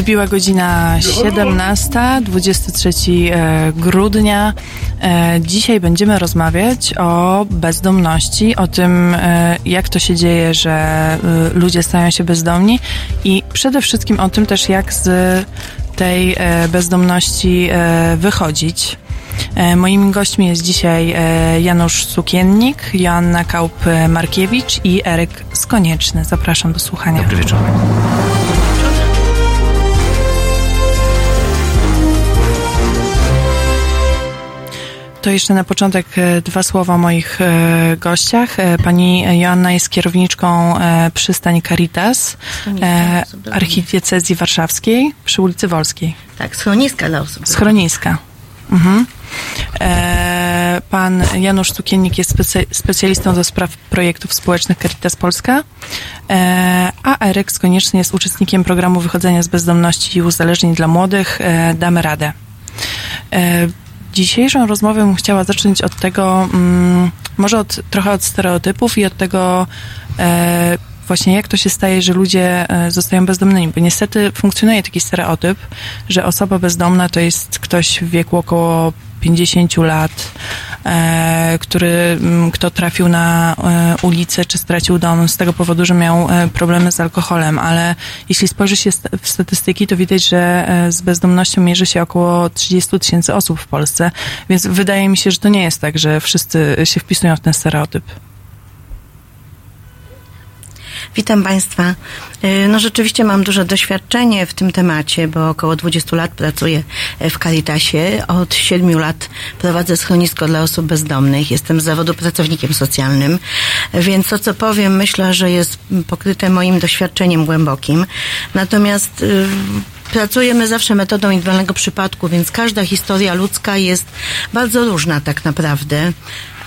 Wybiła godzina 17, 23 e, grudnia. E, dzisiaj będziemy rozmawiać o bezdomności, o tym, e, jak to się dzieje, że ludzie stają się bezdomni i przede wszystkim o tym też, jak z tej bezdomności wychodzić. Moimi gośćmi jest dzisiaj Janusz Sukiennik, Joanna Kaup-Markiewicz i Eryk Skonieczny. Zapraszam do słuchania. Dobry wieczór. To jeszcze na początek e, dwa słowa o moich e, gościach. E, pani Joanna jest kierowniczką przystań Caritas archidiecezji warszawskiej przy ulicy Wolskiej. Tak, schroniska dla osób. Schroniska. Mhm. Pan Janusz Tukiennik jest specjalistą do spraw projektów społecznych Caritas Polska, a Eryk Konieczny jest uczestnikiem programu wychodzenia z bezdomności i uzależnień dla młodych Damy Radę. Dzisiejszą rozmowę bym chciała zacząć od tego, mm, może od, trochę od stereotypów i od tego, e, właśnie jak to się staje, że ludzie e, zostają bezdomnymi, bo niestety funkcjonuje taki stereotyp, że osoba bezdomna to jest ktoś w wieku około 50 lat, e, który, kto trafił na e, ulicę czy stracił dom z tego powodu, że miał e, problemy z alkoholem, ale jeśli spojrzy się w statystyki, to widać, że z bezdomnością mierzy się około 30 tysięcy osób w Polsce, więc wydaje mi się, że to nie jest tak, że wszyscy się wpisują w ten stereotyp. Witam Państwa. Y, no rzeczywiście mam duże doświadczenie w tym temacie, bo około 20 lat pracuję w Caritasie. Od 7 lat prowadzę schronisko dla osób bezdomnych. Jestem z zawodu pracownikiem socjalnym, więc to, co powiem, myślę, że jest pokryte moim doświadczeniem głębokim. Natomiast y, pracujemy zawsze metodą indywidualnego przypadku, więc każda historia ludzka jest bardzo różna tak naprawdę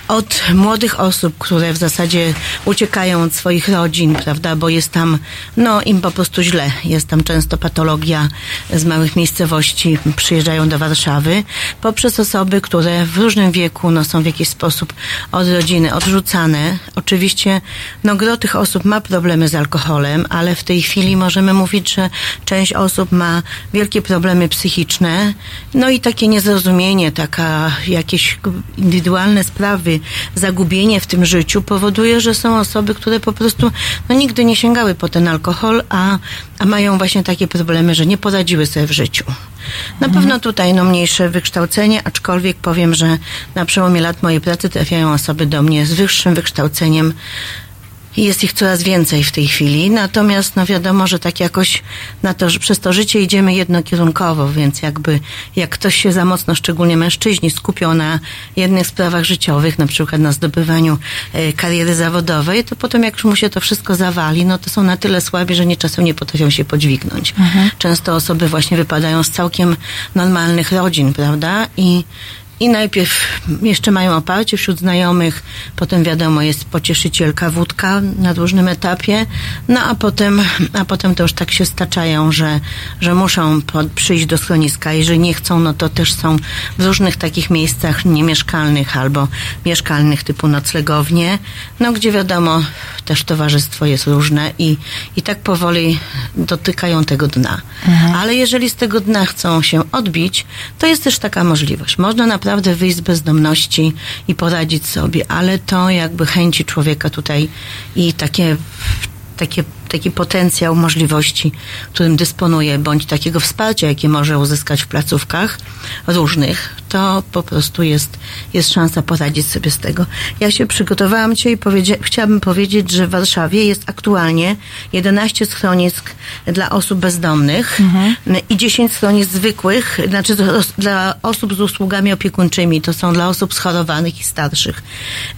od młodych osób, które w zasadzie uciekają od swoich rodzin, prawda, bo jest tam, no im po prostu źle. Jest tam często patologia z małych miejscowości, przyjeżdżają do Warszawy, poprzez osoby, które w różnym wieku, no są w jakiś sposób od rodziny odrzucane. Oczywiście, no gro tych osób ma problemy z alkoholem, ale w tej chwili możemy mówić, że część osób ma wielkie problemy psychiczne, no i takie niezrozumienie, taka jakieś indywidualne sprawy, zagubienie w tym życiu powoduje, że są osoby, które po prostu no, nigdy nie sięgały po ten alkohol, a, a mają właśnie takie problemy, że nie poradziły sobie w życiu. Na mhm. pewno tutaj no, mniejsze wykształcenie, aczkolwiek powiem, że na przełomie lat mojej pracy trafiają osoby do mnie z wyższym wykształceniem, jest ich coraz więcej w tej chwili, natomiast no wiadomo, że tak jakoś na to, że przez to życie idziemy jednokierunkowo, więc jakby jak ktoś się za mocno, szczególnie mężczyźni, skupią na jednych sprawach życiowych, na przykład na zdobywaniu e, kariery zawodowej, to potem jak już mu się to wszystko zawali, no to są na tyle słabi, że nie czasem nie potrafią się podźwignąć. Mhm. Często osoby właśnie wypadają z całkiem normalnych rodzin, prawda? I i najpierw jeszcze mają oparcie wśród znajomych, potem wiadomo jest pocieszycielka wódka na różnym etapie, no a potem, a potem to już tak się staczają, że, że muszą pod, przyjść do schroniska. Jeżeli nie chcą, no to też są w różnych takich miejscach niemieszkalnych albo mieszkalnych typu noclegownie, no gdzie wiadomo też towarzystwo jest różne i, i tak powoli dotykają tego dna. Mhm. Ale jeżeli z tego dna chcą się odbić, to jest też taka możliwość. Można na naprawdę wyjść z bezdomności i poradzić sobie, ale to jakby chęci człowieka tutaj i takie, takie taki potencjał możliwości, którym dysponuje, bądź takiego wsparcia, jakie może uzyskać w placówkach różnych, to po prostu jest, jest szansa poradzić sobie z tego. Ja się przygotowałam dzisiaj i powiedzia- chciałabym powiedzieć, że w Warszawie jest aktualnie 11 schronisk dla osób bezdomnych mhm. i 10 schronisk zwykłych, znaczy dla osób z usługami opiekuńczymi, to są dla osób schorowanych i starszych.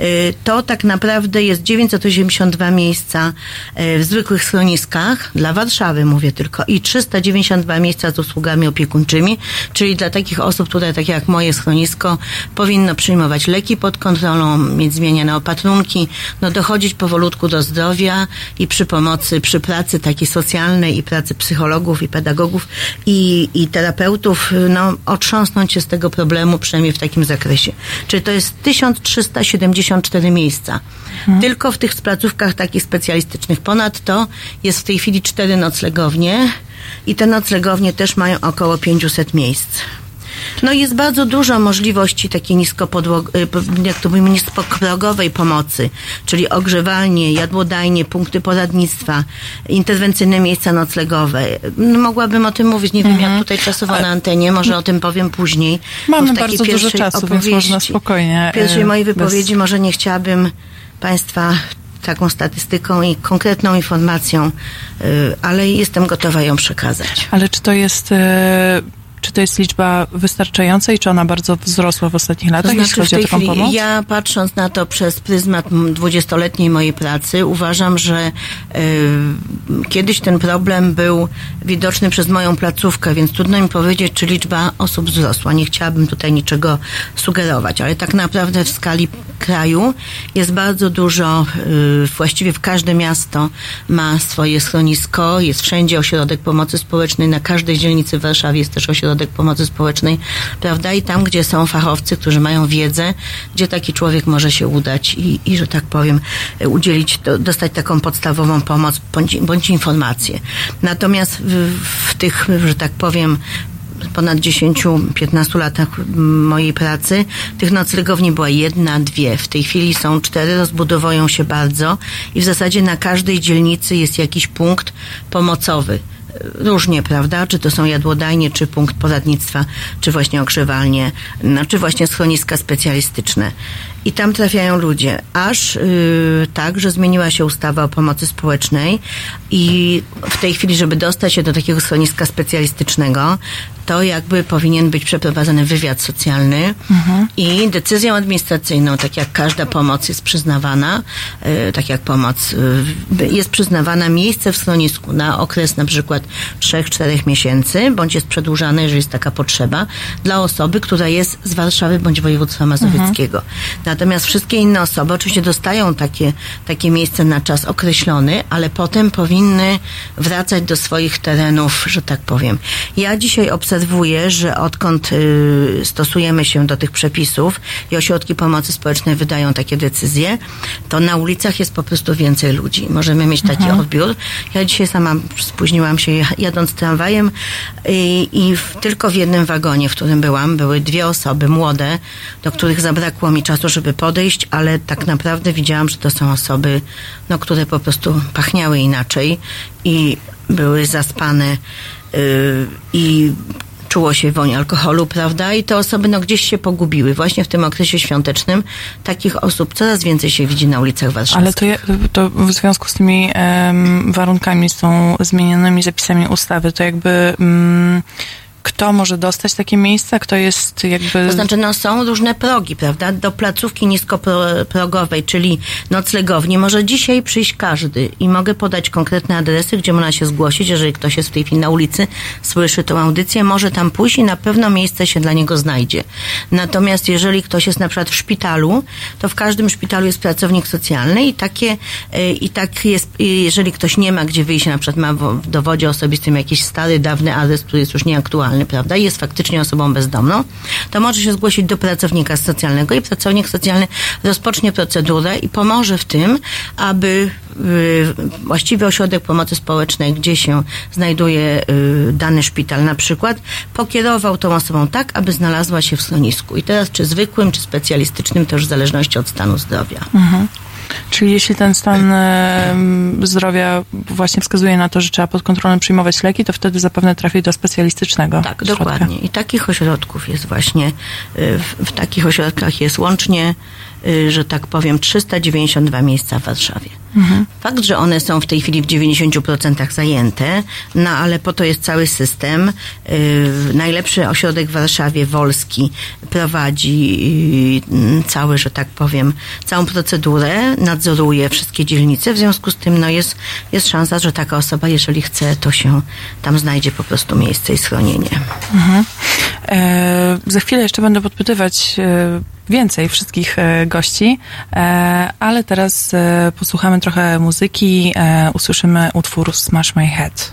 Y, to tak naprawdę jest 982 miejsca y, w zwykłych schroniskach, dla Warszawy mówię tylko, i 392 miejsca z usługami opiekuńczymi, czyli dla takich osób, które tak jak moje schronisko powinno przyjmować leki pod kontrolą, mieć zmieniane opatrunki, no dochodzić powolutku do zdrowia i przy pomocy, przy pracy takiej socjalnej i pracy psychologów i pedagogów i, i terapeutów, no otrząsnąć się z tego problemu, przynajmniej w takim zakresie. Czyli to jest 1374 miejsca. Hmm. Tylko w tych placówkach takich specjalistycznych. Ponadto jest w tej chwili cztery noclegownie i te noclegownie też mają około 500 miejsc. No jest bardzo dużo możliwości takiej niskopodłog- jak to mówimy, niskoprogowej pomocy, czyli ogrzewalnie, jadłodajnie, punkty poradnictwa, interwencyjne miejsca noclegowe. No, mogłabym o tym mówić, nie wiem jak mhm. tutaj czasowo na antenie, może o tym powiem później. Mamy bardzo dużo czasu, więc można spokojnie. W pierwszej mojej wypowiedzi bez... może nie chciałabym Państwa taką statystyką i konkretną informacją, y, ale jestem gotowa ją przekazać. Ale czy to jest y, czy to jest liczba wystarczająca i czy ona bardzo wzrosła w ostatnich latach, to znaczy, jeśli chodzi o taką pomoc? Ja patrząc na to przez pryzmat dwudziestoletniej mojej pracy, uważam, że y, kiedyś ten problem był widoczny przez moją placówkę, więc trudno mi powiedzieć, czy liczba osób wzrosła. Nie chciałabym tutaj niczego sugerować, ale tak naprawdę w skali kraju jest bardzo dużo, y, właściwie w każde miasto ma swoje schronisko, jest wszędzie ośrodek pomocy społecznej, na każdej dzielnicy w Warszawie jest też ośrodek ośrodek pomocy społecznej, prawda? I tam, gdzie są fachowcy, którzy mają wiedzę, gdzie taki człowiek może się udać i, i że tak powiem, udzielić, dostać taką podstawową pomoc bądź, bądź informację. Natomiast w, w tych, że tak powiem, ponad 10-15 latach mojej pracy tych noclegowni była jedna, dwie. W tej chwili są cztery, rozbudowują się bardzo i w zasadzie na każdej dzielnicy jest jakiś punkt pomocowy różnie, prawda? Czy to są jadłodajnie, czy punkt poradnictwa, czy właśnie ogrzewalnie, no, czy właśnie schroniska specjalistyczne. I tam trafiają ludzie, aż yy, tak, że zmieniła się ustawa o pomocy społecznej i w tej chwili, żeby dostać się do takiego schroniska specjalistycznego, to jakby powinien być przeprowadzony wywiad socjalny mhm. i decyzją administracyjną, tak jak każda pomoc jest przyznawana, yy, tak jak pomoc yy, jest przyznawana miejsce w schronisku na okres na przykład 3-4 miesięcy, bądź jest przedłużane, jeżeli jest taka potrzeba, dla osoby, która jest z Warszawy bądź województwa mazowieckiego. Mhm. Natomiast wszystkie inne osoby oczywiście dostają takie, takie miejsce na czas określony, ale potem powinny wracać do swoich terenów, że tak powiem. Ja dzisiaj obserwuję, że odkąd y, stosujemy się do tych przepisów i ośrodki pomocy społecznej wydają takie decyzje, to na ulicach jest po prostu więcej ludzi. Możemy mieć taki mhm. odbiór. Ja dzisiaj sama spóźniłam się jadąc tramwajem i, i w, tylko w jednym wagonie, w którym byłam, były dwie osoby młode, do których zabrakło mi czasu, żeby żeby podejść, ale tak naprawdę widziałam, że to są osoby, no, które po prostu pachniały inaczej i były zaspane yy, i czuło się woń alkoholu, prawda? I te osoby no, gdzieś się pogubiły. Właśnie w tym okresie świątecznym takich osób coraz więcej się widzi na ulicach Warszawy. Ale to, to w związku z tymi um, warunkami, z tą zmienionymi zapisami ustawy, to jakby... Um, kto może dostać takie miejsca, kto jest jakby... To znaczy, no są różne progi, prawda? Do placówki niskoprogowej, czyli noclegowni, może dzisiaj przyjść każdy i mogę podać konkretne adresy, gdzie można się zgłosić, jeżeli ktoś jest w tej chwili na ulicy, słyszy tą audycję, może tam pójść i na pewno miejsce się dla niego znajdzie. Natomiast jeżeli ktoś jest na przykład w szpitalu, to w każdym szpitalu jest pracownik socjalny i takie, y, i tak jest, jeżeli ktoś nie ma gdzie wyjść, na przykład ma w dowodzie osobistym jakiś stary, dawny adres, który jest już nieaktualny, prawda, jest faktycznie osobą bezdomną, to może się zgłosić do pracownika socjalnego i pracownik socjalny rozpocznie procedurę i pomoże w tym, aby y, właściwy ośrodek pomocy społecznej, gdzie się znajduje y, dany szpital na przykład, pokierował tą osobą tak, aby znalazła się w schronisku. I teraz czy zwykłym, czy specjalistycznym, to już w zależności od stanu zdrowia. Mhm. Czyli jeśli ten stan zdrowia właśnie wskazuje na to, że trzeba pod kontrolą przyjmować leki, to wtedy zapewne trafi do specjalistycznego. Tak, dokładnie. I takich ośrodków jest właśnie, y, w, w takich ośrodkach jest łącznie Y, że tak powiem, 392 miejsca w Warszawie. Fakt, że one są w tej chwili w 90% zajęte, no ale po to jest cały system. Y, najlepszy ośrodek w Warszawie, Wolski, prowadzi y, cały, że tak powiem, całą procedurę, nadzoruje wszystkie dzielnice, w związku z tym no jest, jest szansa, że taka osoba, jeżeli chce, to się tam znajdzie po prostu miejsce i schronienie. Mhm. E, za chwilę jeszcze będę podpytywać e, więcej wszystkich e, gości, e, ale teraz posłuchamy trochę muzyki, usłyszymy utwór Smash My Head.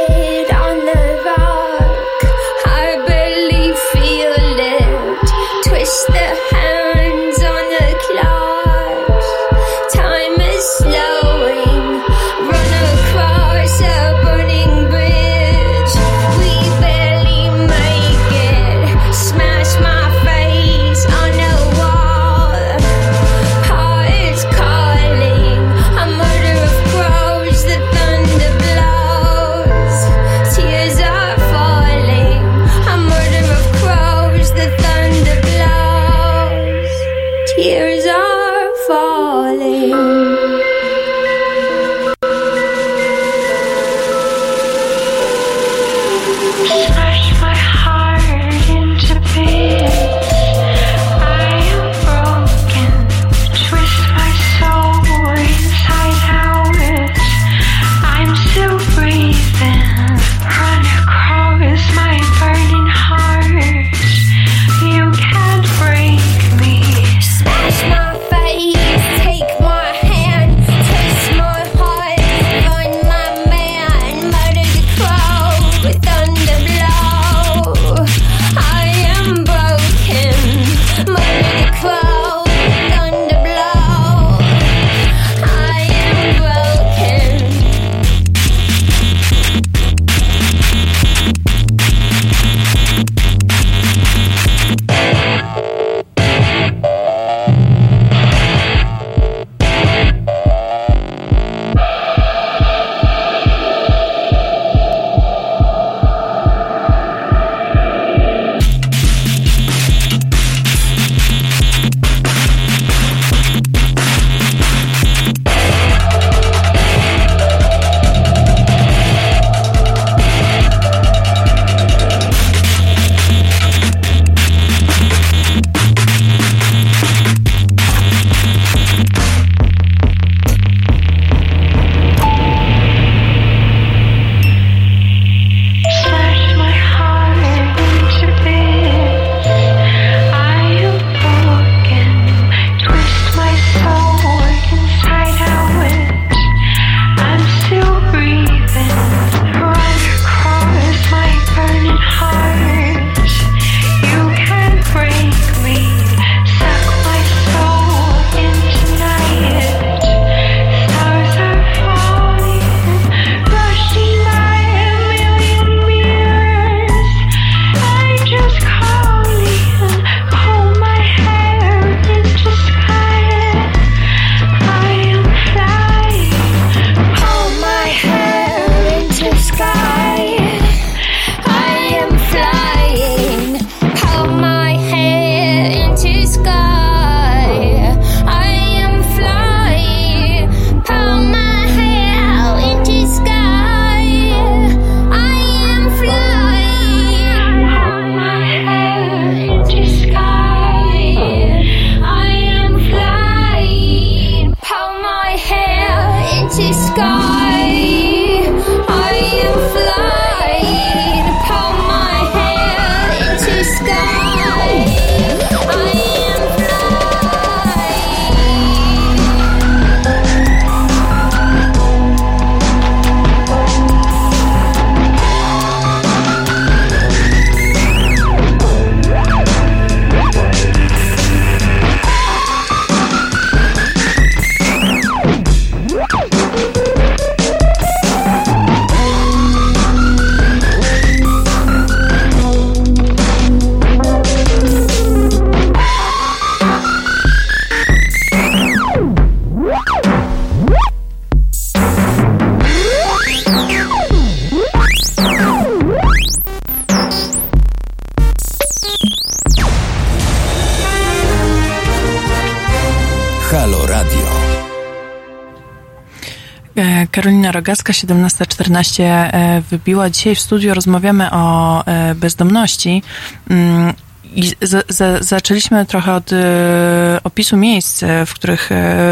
Rogaska, 17.14 e, wybiła. Dzisiaj w studiu rozmawiamy o e, bezdomności. Mm, I za, za, zaczęliśmy trochę od e, opisu miejsc, w których,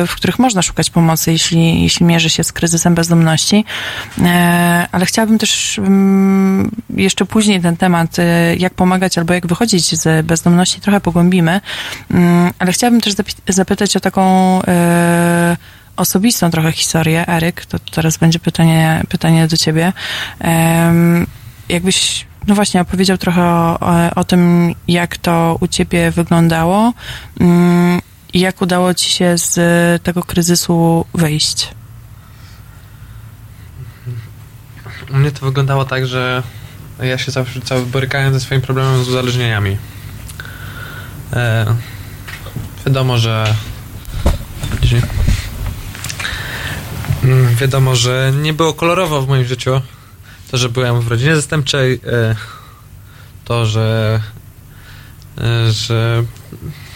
w których można szukać pomocy, jeśli, jeśli mierzy się z kryzysem bezdomności. Ale chciałabym też mm, jeszcze później ten temat, jak pomagać albo jak wychodzić z bezdomności, trochę pogłębimy. Mm, Ale chciałabym też zapytać o taką osobistą trochę historię. Eryk, to teraz będzie pytanie, pytanie do ciebie. Jakbyś, no właśnie, opowiedział trochę o, o, tym, jak to u ciebie wyglądało mm, i jak udało ci się z tego kryzysu wyjść. U mnie to wyglądało tak, że ja się zawsze cały borykałem ze swoim problemem z uzależnieniami. E, wiadomo, że wiadomo, że nie było kolorowo w moim życiu. To, że byłem w rodzinie zastępczej, e, to, że e, że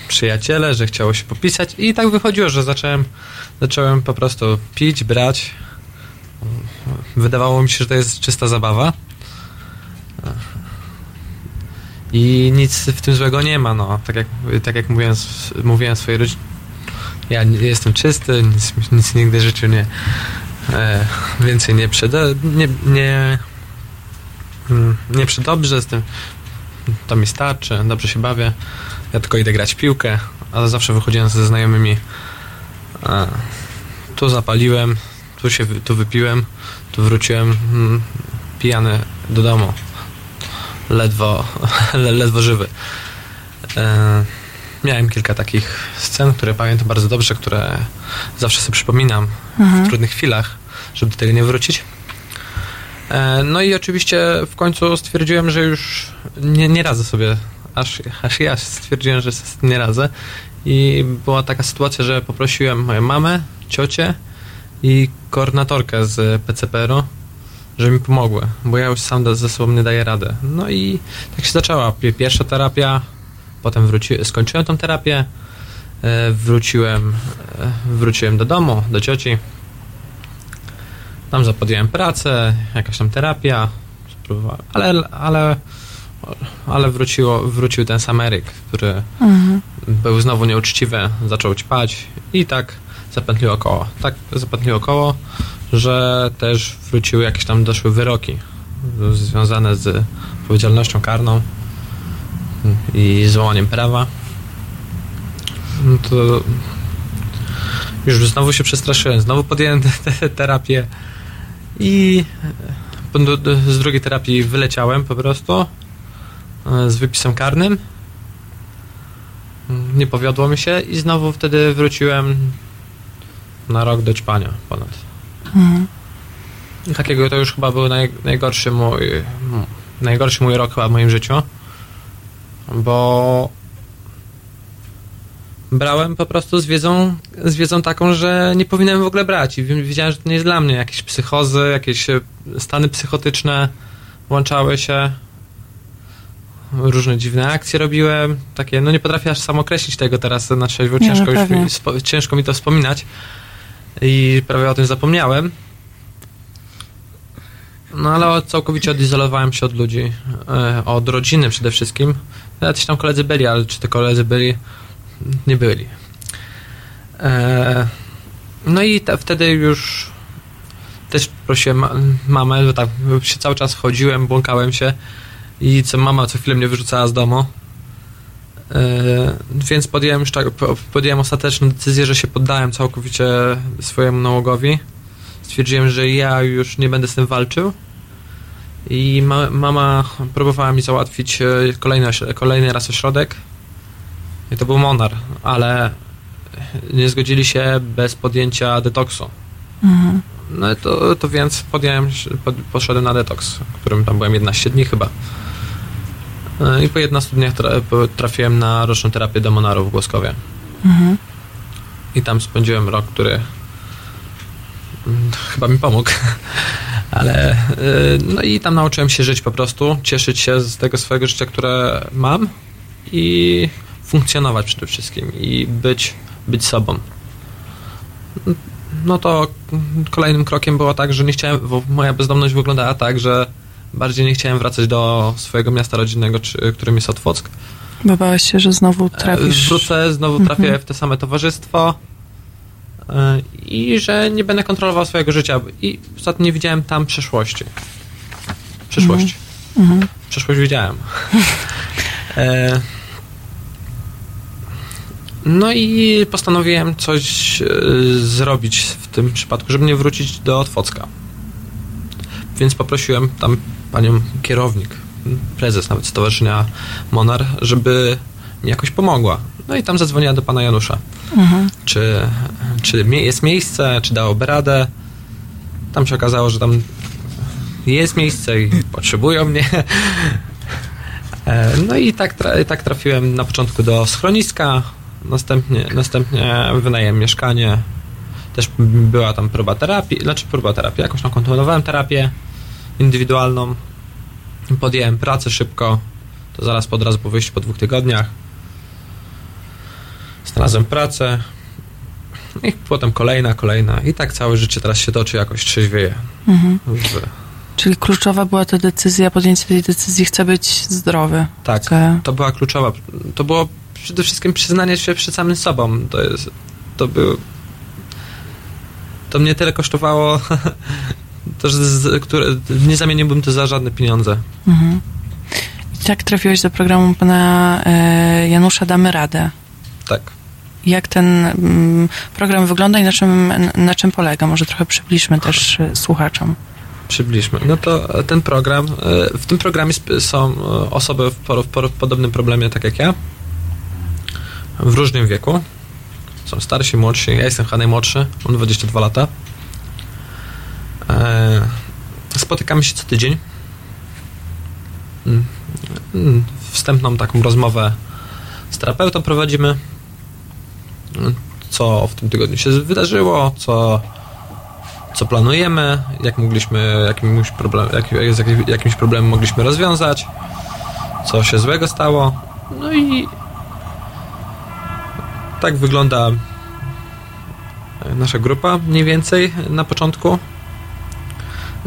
przyjaciele, że chciało się popisać i tak wychodziło, że zacząłem zacząłem po prostu pić, brać. Wydawało mi się, że to jest czysta zabawa. I nic w tym złego nie ma, no. Tak jak, tak jak mówiłem, mówiłem swojej rodzinie, ja nie jestem czysty, nic, nic nigdy w życiu nie e, więcej nie przyda, nie, nie, mm, nie przydobrze z tym, to mi starczy, dobrze się bawię, ja tylko idę grać piłkę, ale zawsze wychodziłem ze znajomymi, e, tu zapaliłem, tu się, tu wypiłem, tu wróciłem mm, pijany do domu, ledwo, ledwo żywy. E, miałem kilka takich scen, które pamiętam bardzo dobrze, które zawsze sobie przypominam w trudnych chwilach, żeby do tego nie wrócić. E, No i oczywiście w końcu stwierdziłem, że już nie, nie radzę sobie, aż, aż ja stwierdziłem, że nie radzę. I była taka sytuacja, że poprosiłem moją mamę, ciocię i koordynatorkę z PCPR-u, żeby mi pomogły, bo ja już sam ze sobą nie daję rady. No i tak się zaczęła. Pi- Pierwsza terapia, potem wróci, skończyłem tą terapię, e, wróciłem, e, wróciłem do domu, do cioci. Tam zapodjąłem pracę, jakaś tam terapia, ale, ale, ale wróciło, wrócił ten sam Eryk, który był znowu nieuczciwy, zaczął ćpać i tak zapętliło koło. Tak zapętliło koło, że też wróciły jakieś tam doszły wyroki związane z odpowiedzialnością karną i złamaniem prawa. No to już znowu się przestraszyłem, znowu podjąłem te, te, terapię i z drugiej terapii wyleciałem po prostu e, z wypisem karnym. Nie powiodło mi się i znowu wtedy wróciłem na rok do ćpania ponad. I takiego to już chyba był naj, najgorszy mój najgorszy mój rok chyba w moim życiu bo brałem po prostu z wiedzą, z wiedzą taką, że nie powinienem w ogóle brać i wi- wiedziałem, że to nie jest dla mnie. Jakieś psychozy, jakieś e, stany psychotyczne włączały się. Różne dziwne akcje robiłem, takie, no nie potrafię aż sam określić tego teraz na trzeźwo, no ciężko, już, mi- spo, ciężko mi to wspominać i prawie o tym zapomniałem. No ale całkowicie odizolowałem się od ludzi, e, od rodziny przede wszystkim. Jacyś tam koledzy byli, ale czy te koledzy byli? Nie byli. E, no i ta, wtedy już też prosiłem ma- mamę, że tak się cały czas chodziłem, błąkałem się i co mama co chwilę mnie wyrzucała z domu. E, więc podjąłem, szcza- po- podjąłem ostateczną decyzję, że się poddałem całkowicie swojemu nałogowi. Stwierdziłem, że ja już nie będę z tym walczył. I ma, mama próbowała mi załatwić e, kolejny, kolejny raz ośrodek. I to był Monar, ale nie zgodzili się bez podjęcia detoksu. No i to, to więc podjąłem, pod, poszedłem na detoks, w którym tam byłem 11 dni chyba. E, I po 11 dniach tra, trafiłem na roczną terapię do Monaru w Głoskowie. I tam spędziłem rok, który mm, chyba mi pomógł. Ale y, no i tam nauczyłem się żyć po prostu, cieszyć się z tego swojego życia, które mam i funkcjonować przede wszystkim i być, być sobą. no to kolejnym krokiem było tak, że nie chciałem, bo moja bezdomność wyglądała tak, że bardziej nie chciałem wracać do swojego miasta rodzinnego, czy, którym jest Otwock. Bo bałeś się, że znowu E, trafisz... Wrócę, znowu trafię w te same towarzystwo i że nie będę kontrolował swojego życia. I ostatnio nie widziałem tam przyszłości. Przyszłość. Mhm. Przyszłość widziałem. E, No i postanowiłem coś e, zrobić w tym przypadku, żeby nie wrócić do Otwocka. Więc poprosiłem tam panią kierownik, prezes nawet Stowarzyszenia Monar, żeby jakoś pomogła. No i tam zadzwoniła do pana Janusza. Mhm. Czy, czy jest miejsce, czy dałoby radę. Tam się okazało, że tam jest miejsce i potrzebują mnie. E, No i tak, tak trafiłem na początku do schroniska, następnie, następnie wynająłem mieszkanie. Też była tam próba terapii, znaczy próba terapii, jakoś tam kontynuowałem terapię indywidualną. Podjąłem pracę szybko, to zaraz po od razu po wyjściu po dwóch tygodniach. Znalazłem pracę i potem kolejna, kolejna i tak całe życie teraz się toczy jakoś trzeźwieje. Mhm. W, Czyli kluczowa była ta decyzja, podjęcie tej decyzji, chcę być zdrowy. tak. Chcę... To była kluczowa. To było przede wszystkim przyznanie się przed samym sobą. To jest. To był. To mnie tyle kosztowało, to, że z, które, nie zamieniłbym to za żadne pieniądze. Mhm. I tak trafiłeś do programu pana e, Janusza Damy Radę. Tak. Jak ten mm, program wygląda i na czym, na czym polega? Może trochę przybliżmy też słuchaczom. Przybliżmy. No to ten program, e, w tym programie są e, osoby w podobnym problemie, tak jak ja, w różnym wieku. Są starsi, młodsi. Ja jestem chyba najmłodszy, mam 22 lata. E, Spotykamy się co tydzień. Mm, mm, Wstępną taką rozmowę z terapeutą prowadzimy. Co w tym tygodniu się wydarzyło, co co planujemy, jak mogliśmy, jakimś problem, jak, jak, jakimś problemem mogliśmy rozwiązać, co się złego stało. No i tak wygląda nasza grupa mniej więcej na początku.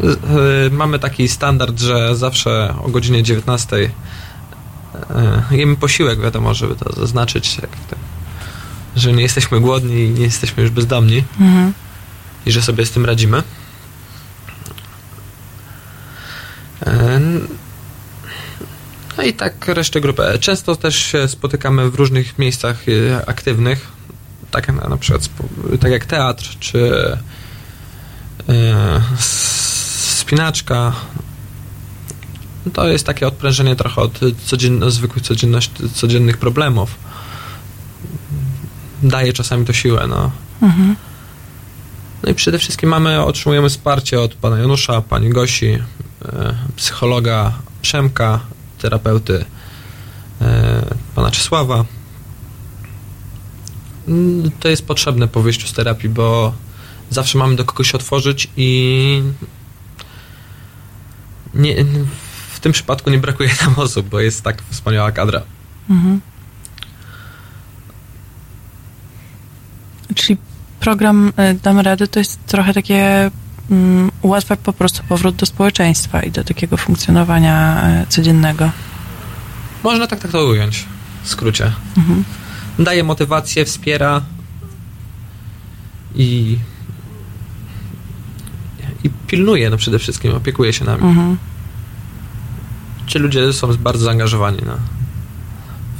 Y, Mamy taki standard, że zawsze o godzinie 19 y, jemy posiłek, wiadomo, żeby to zaznaczyć, jak że nie jesteśmy głodni i nie jesteśmy już bezdomni Mhm. i że sobie z tym radzimy. E, No i tak resztę grupy. Często też się spotykamy w różnych miejscach e, aktywnych, tak na, na przykład tak jak teatr, czy e, spinaczka. To jest takie odprężenie trochę od codzien- zwykłych codziennych problemów. Daje czasami to siłę, no. Mhm. No i przede wszystkim mamy, otrzymujemy wsparcie od pana Janusza, pani Gosi, e, psychologa Przemka, terapeuty e, pana Czesława. Mm, To jest potrzebne po wyjściu z terapii, bo zawsze mamy do kogoś się otworzyć i nie, w tym przypadku nie brakuje nam osób, bo jest tak wspaniała kadra. Mhm. Czyli program e, Damy Rady to jest trochę takie mm, ułatwia po prostu powrót do społeczeństwa i do takiego funkcjonowania e, codziennego. Można tak, tak to ująć, w skrócie. Mhm. daje motywację, wspiera i i pilnuje no przede wszystkim, opiekuje się nami. Mhm. Ci ludzie są bardzo zaangażowani na,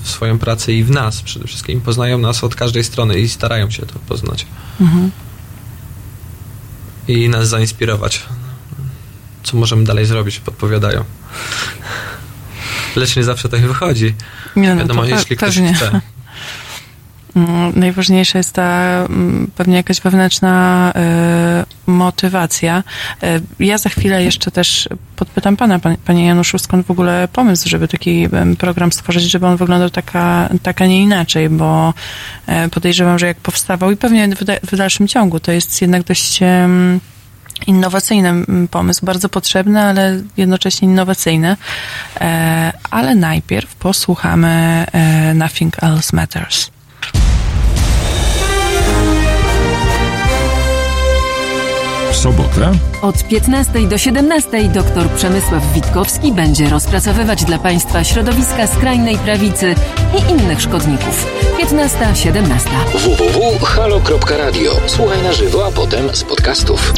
w swoją pracę i w nas przede wszystkim. Poznają nas od każdej strony i starają się to poznać Mhm. i nas zainspirować. Co możemy dalej zrobić, podpowiadają. Lecz nie zawsze to im wychodzi. Nie, no Wiadomo, to pe- jeśli ktoś pewnie. chce. Mm, Najważniejsza jest ta mm, pewnie jakaś wewnętrzna e, motywacja. E, ja za chwilę jeszcze też podpytam pana, pan, panie Januszu, skąd w ogóle pomysł, żeby taki program stworzyć, żeby on wyglądał taka, tak, a nie inaczej, bo e, podejrzewam, że jak powstawał i pewnie w, da, w dalszym ciągu to jest jednak dość innowacyjny pomysł, bardzo potrzebny, ale jednocześnie innowacyjny. E, ale najpierw posłuchamy e, Nothing Else Matters. W sobotę Od 15 do 17 dr Przemysław Witkowski będzie rozpracowywać dla Państwa środowiska skrajnej prawicy i innych szkodników. 15-17. www.halo.radio. Słuchaj na żywo, a potem z podcastów.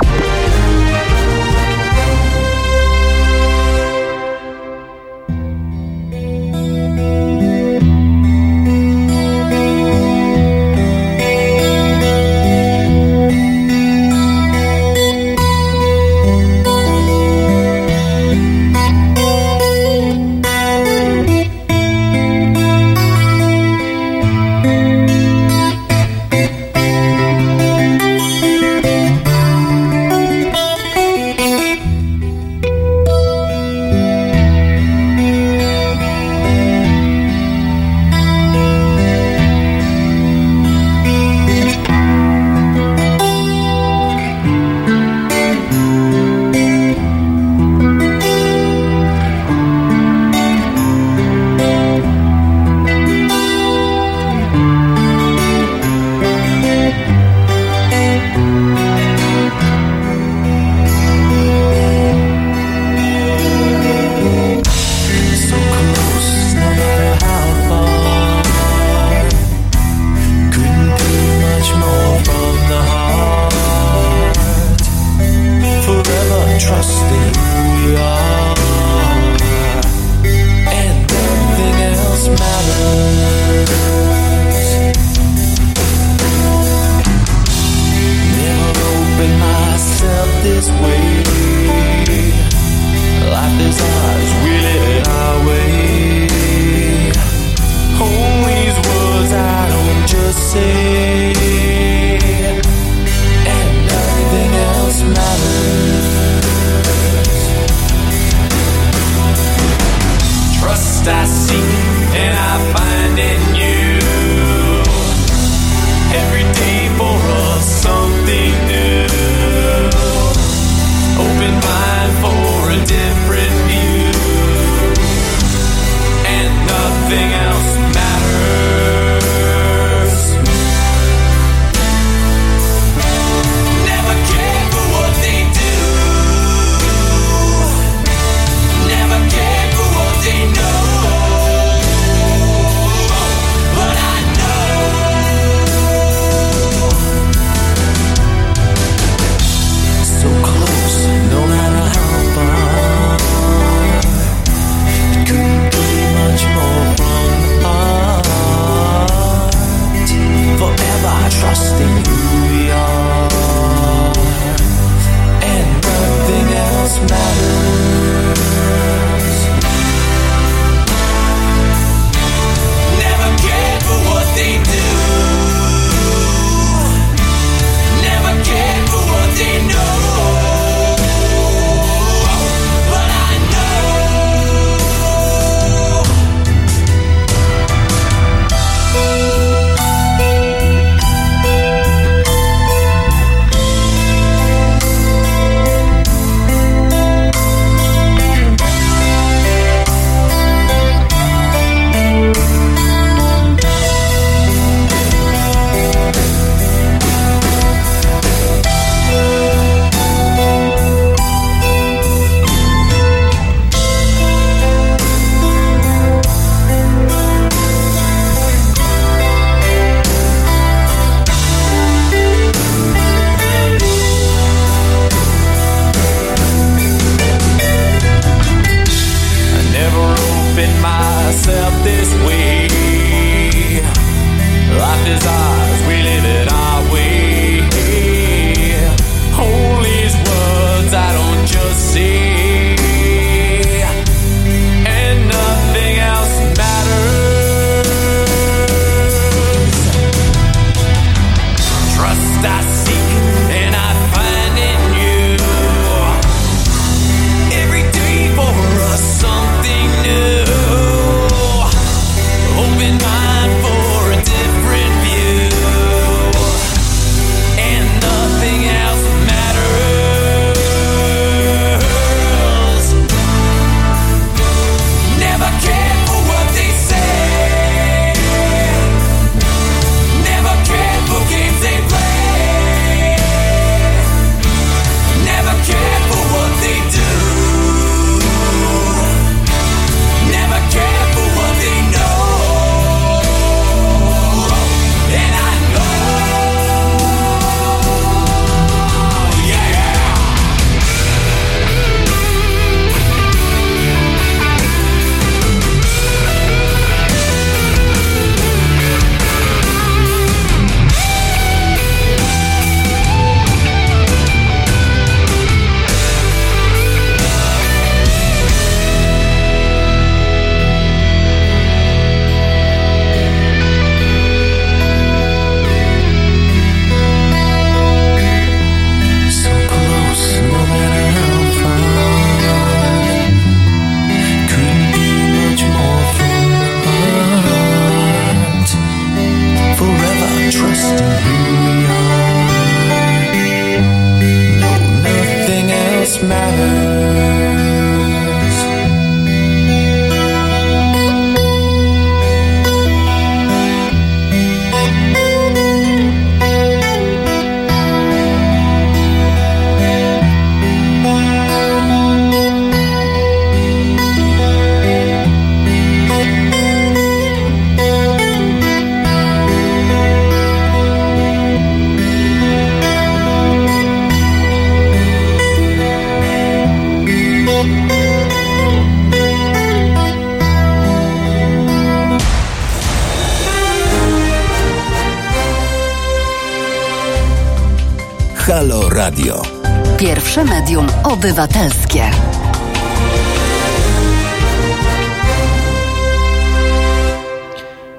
Obywatelskie.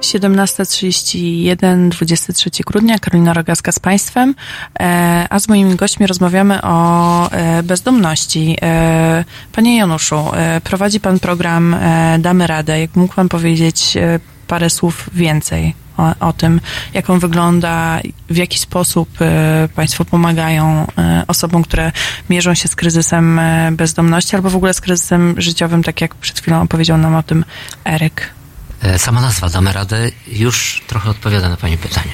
Siedemnasta trzydzieści jeden, 23 grudnia, Karolina Rogaska z Państwem, e, a z moimi gośćmi rozmawiamy o e, bezdomności. E, Panie Januszu, prowadzi Pan program Damy Radę. Jak mógł Pan powiedzieć parę słów więcej o, o tym, jak on wygląda, w jaki sposób e, Państwo pomagają e, osobom, które mierzą się z kryzysem e, bezdomności albo w ogóle z kryzysem życiowym, tak jak przed chwilą opowiedział nam o tym Eryk. Sama nazwa Damy Radę już trochę odpowiada na Pani pytanie.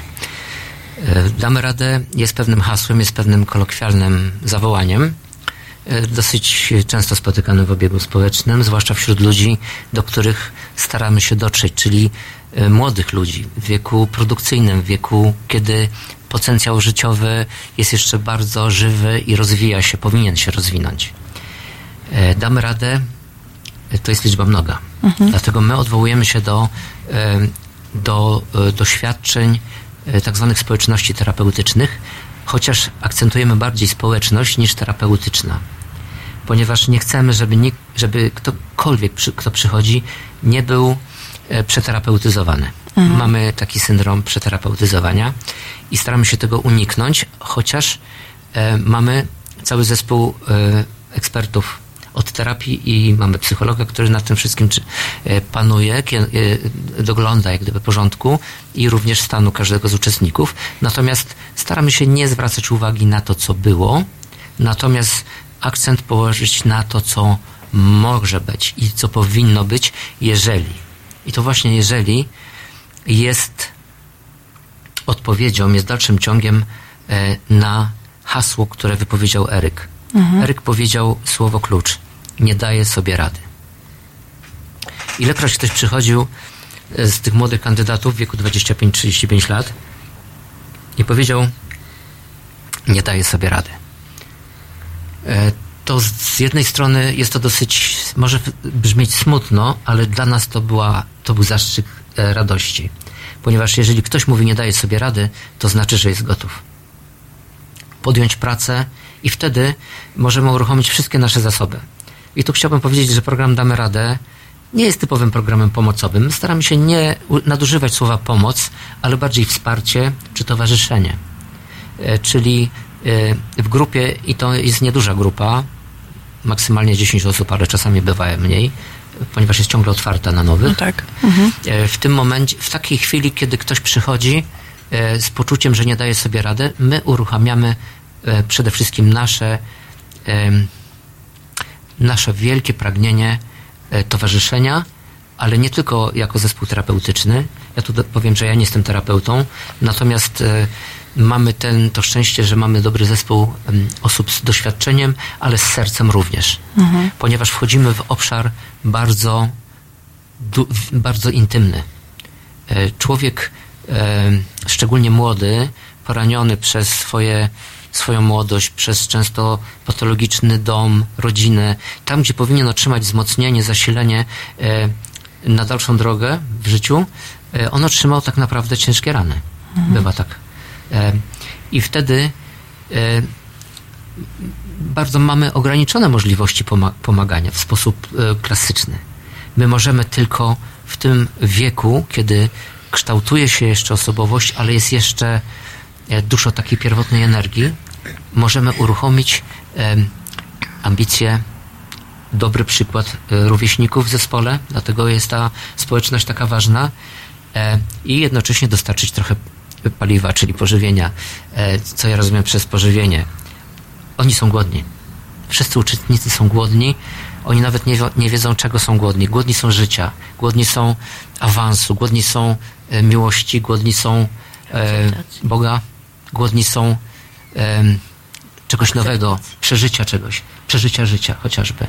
Damy Radę jest pewnym hasłem, jest pewnym kolokwialnym zawołaniem, dosyć często spotykanym w obiegu społecznym, zwłaszcza wśród ludzi, do których staramy się dotrzeć, czyli e, młodych ludzi w wieku produkcyjnym, w wieku, kiedy potencjał życiowy jest jeszcze bardzo żywy i rozwija się, powinien się rozwinąć. E, Damy radę, e, to jest liczba mnoga. Dlatego my odwołujemy się do, e, do e, doświadczeń e, tak zwanych społeczności terapeutycznych, chociaż akcentujemy bardziej społeczność niż terapeutyczna. Ponieważ nie chcemy, żeby, nikt, żeby ktokolwiek, przy, kto przychodzi, nie był e, przeterapeutyzowany. Mamy taki syndrom przeterapeutyzowania i staramy się tego uniknąć, chociaż e, mamy cały zespół e, ekspertów od terapii i mamy psychologa, który nad tym wszystkim e, panuje, e, dogląda jak gdyby porządku i również stanu każdego z uczestników. Natomiast staramy się nie zwracać uwagi na to, co było, natomiast akcent położyć na to, co może być i co powinno być, jeżeli. I to właśnie jeżeli jest odpowiedzią, jest dalszym ciągiem e, na hasło, które wypowiedział Eryk. Eryk powiedział słowo klucz. Nie daje sobie rady. Ilekroć ktoś przychodził e, z tych młodych kandydatów w wieku 25-35 lat i powiedział, nie daje sobie rady. E, To z- jednej strony jest to dosyć, może brzmieć smutno, ale dla nas to, była, to był zastrzyk e, radości. Ponieważ jeżeli ktoś mówi, nie daje sobie rady, to znaczy, że jest gotów podjąć pracę i wtedy możemy uruchomić wszystkie nasze zasoby. I tu chciałbym powiedzieć, że program Damy Radę nie jest typowym programem pomocowym. My staramy się nie nadużywać słowa pomoc, ale bardziej wsparcie czy towarzyszenie. E, Czyli w grupie, i to jest nieduża grupa, maksymalnie 10 osób, ale czasami bywa mniej, ponieważ jest ciągle otwarta na nowych. No tak. Mhm. W tym momencie, w takiej chwili, kiedy ktoś przychodzi e, z poczuciem, że nie daje sobie rady, my uruchamiamy przede wszystkim nasze, nasze wielkie pragnienie towarzyszenia, ale nie tylko jako zespół terapeutyczny. Ja tu powiem, że ja nie jestem terapeutą, natomiast mamy ten, to szczęście, że mamy dobry zespół osób z doświadczeniem, ale z sercem również. Ponieważ wchodzimy w obszar bardzo bardzo intymny. E, Człowiek, e, szczególnie młody, poraniony przez swoje, swoją młodość, przez często patologiczny dom, rodzinę, tam gdzie powinien otrzymać wzmocnienie, zasilenie e, na dalszą drogę w życiu, on otrzymał tak naprawdę ciężkie rany. Bywa tak. I wtedy bardzo mamy ograniczone możliwości poma- pomagania w sposób e, klasyczny. My możemy tylko w tym wieku, kiedy kształtuje się jeszcze osobowość, ale jest jeszcze e, dużo takiej pierwotnej energii, możemy uruchomić ambicje, dobry przykład e, rówieśników w zespole, dlatego jest ta społeczność taka ważna i jednocześnie dostarczyć trochę paliwa, czyli pożywienia, e, co ja rozumiem przez pożywienie. Oni są głodni. Wszyscy uczestnicy są głodni. Oni nawet nie, nie wiedzą, czego są głodni. Głodni są życia, głodni są awansu, głodni są e, miłości, głodni są e, Boga, głodni są em, czegoś nowego, przeżycia czegoś, przeżycia życia chociażby.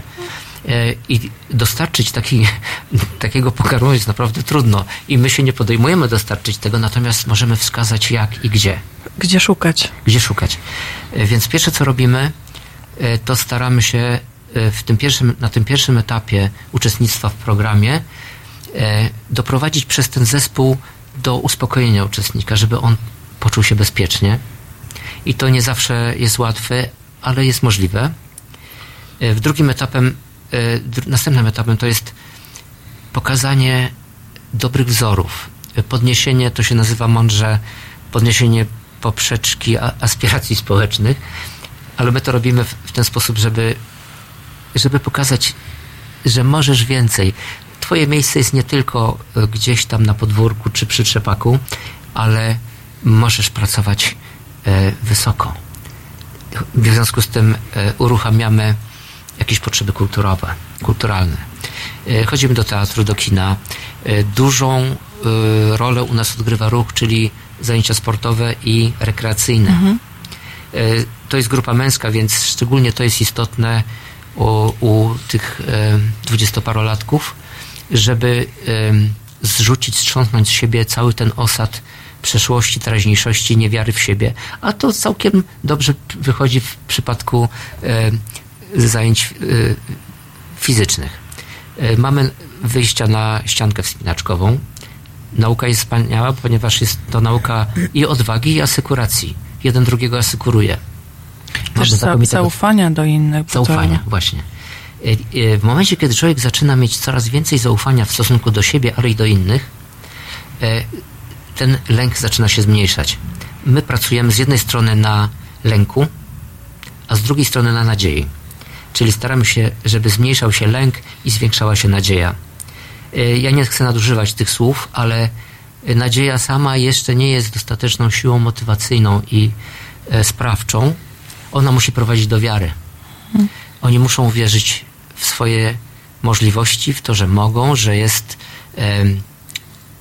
I dostarczyć taki, takiego pokarmu jest naprawdę trudno. I my się nie podejmujemy dostarczyć tego, natomiast możemy wskazać jak i gdzie Gdzie szukać? gdzie szukać. E, Więc pierwsze co robimy, e, to staramy się e, w tym pierwszym, na tym pierwszym etapie uczestnictwa w programie doprowadzić przez ten zespół do uspokojenia uczestnika, żeby on poczuł się bezpiecznie. I to nie zawsze jest łatwe, ale jest możliwe. W drugim etapem, następnym etapem to jest pokazanie dobrych wzorów. E, Podniesienie, to się nazywa mądrze, podniesienie poprzeczki aspiracji społecznych, ale my to robimy w, ten sposób, żeby, żeby pokazać, że możesz więcej. Twoje miejsce jest nie tylko e, gdzieś tam na podwórku czy przy trzepaku, ale możesz pracować e, wysoko. W związku z tym e, uruchamiamy jakieś potrzeby kulturowe, kulturalne. E, Chodzimy do teatru, do kina. E, Dużą e, rolę u nas odgrywa ruch, czyli zajęcia sportowe i rekreacyjne. E, To jest grupa męska, więc szczególnie to jest istotne u, u tych dwudziestoparolatków, żeby zrzucić, strząsnąć z siebie cały ten osad przeszłości, teraźniejszości, niewiary w siebie. A to całkiem dobrze wychodzi w przypadku em, zajęć e, fizycznych. E, Mamy wyjścia na ściankę wspinaczkową. Nauka jest wspaniała, ponieważ jest to nauka i odwagi, i asykuracji. Jeden drugiego asykuruje. Też zaufania do innych. bo to- Zaufania, właśnie. E, W momencie, kiedy człowiek zaczyna mieć coraz więcej zaufania w stosunku do siebie, ale i do innych, ten lęk zaczyna się zmniejszać. My pracujemy z jednej strony na lęku, a z drugiej strony na nadziei. Czyli staramy się, żeby zmniejszał się lęk i zwiększała się nadzieja. E, Ja nie chcę nadużywać tych słów, ale nadzieja sama jeszcze nie jest dostateczną siłą motywacyjną i e, sprawczą. Ona musi prowadzić do wiary. Oni muszą uwierzyć w swoje możliwości, w to, że mogą, że jest.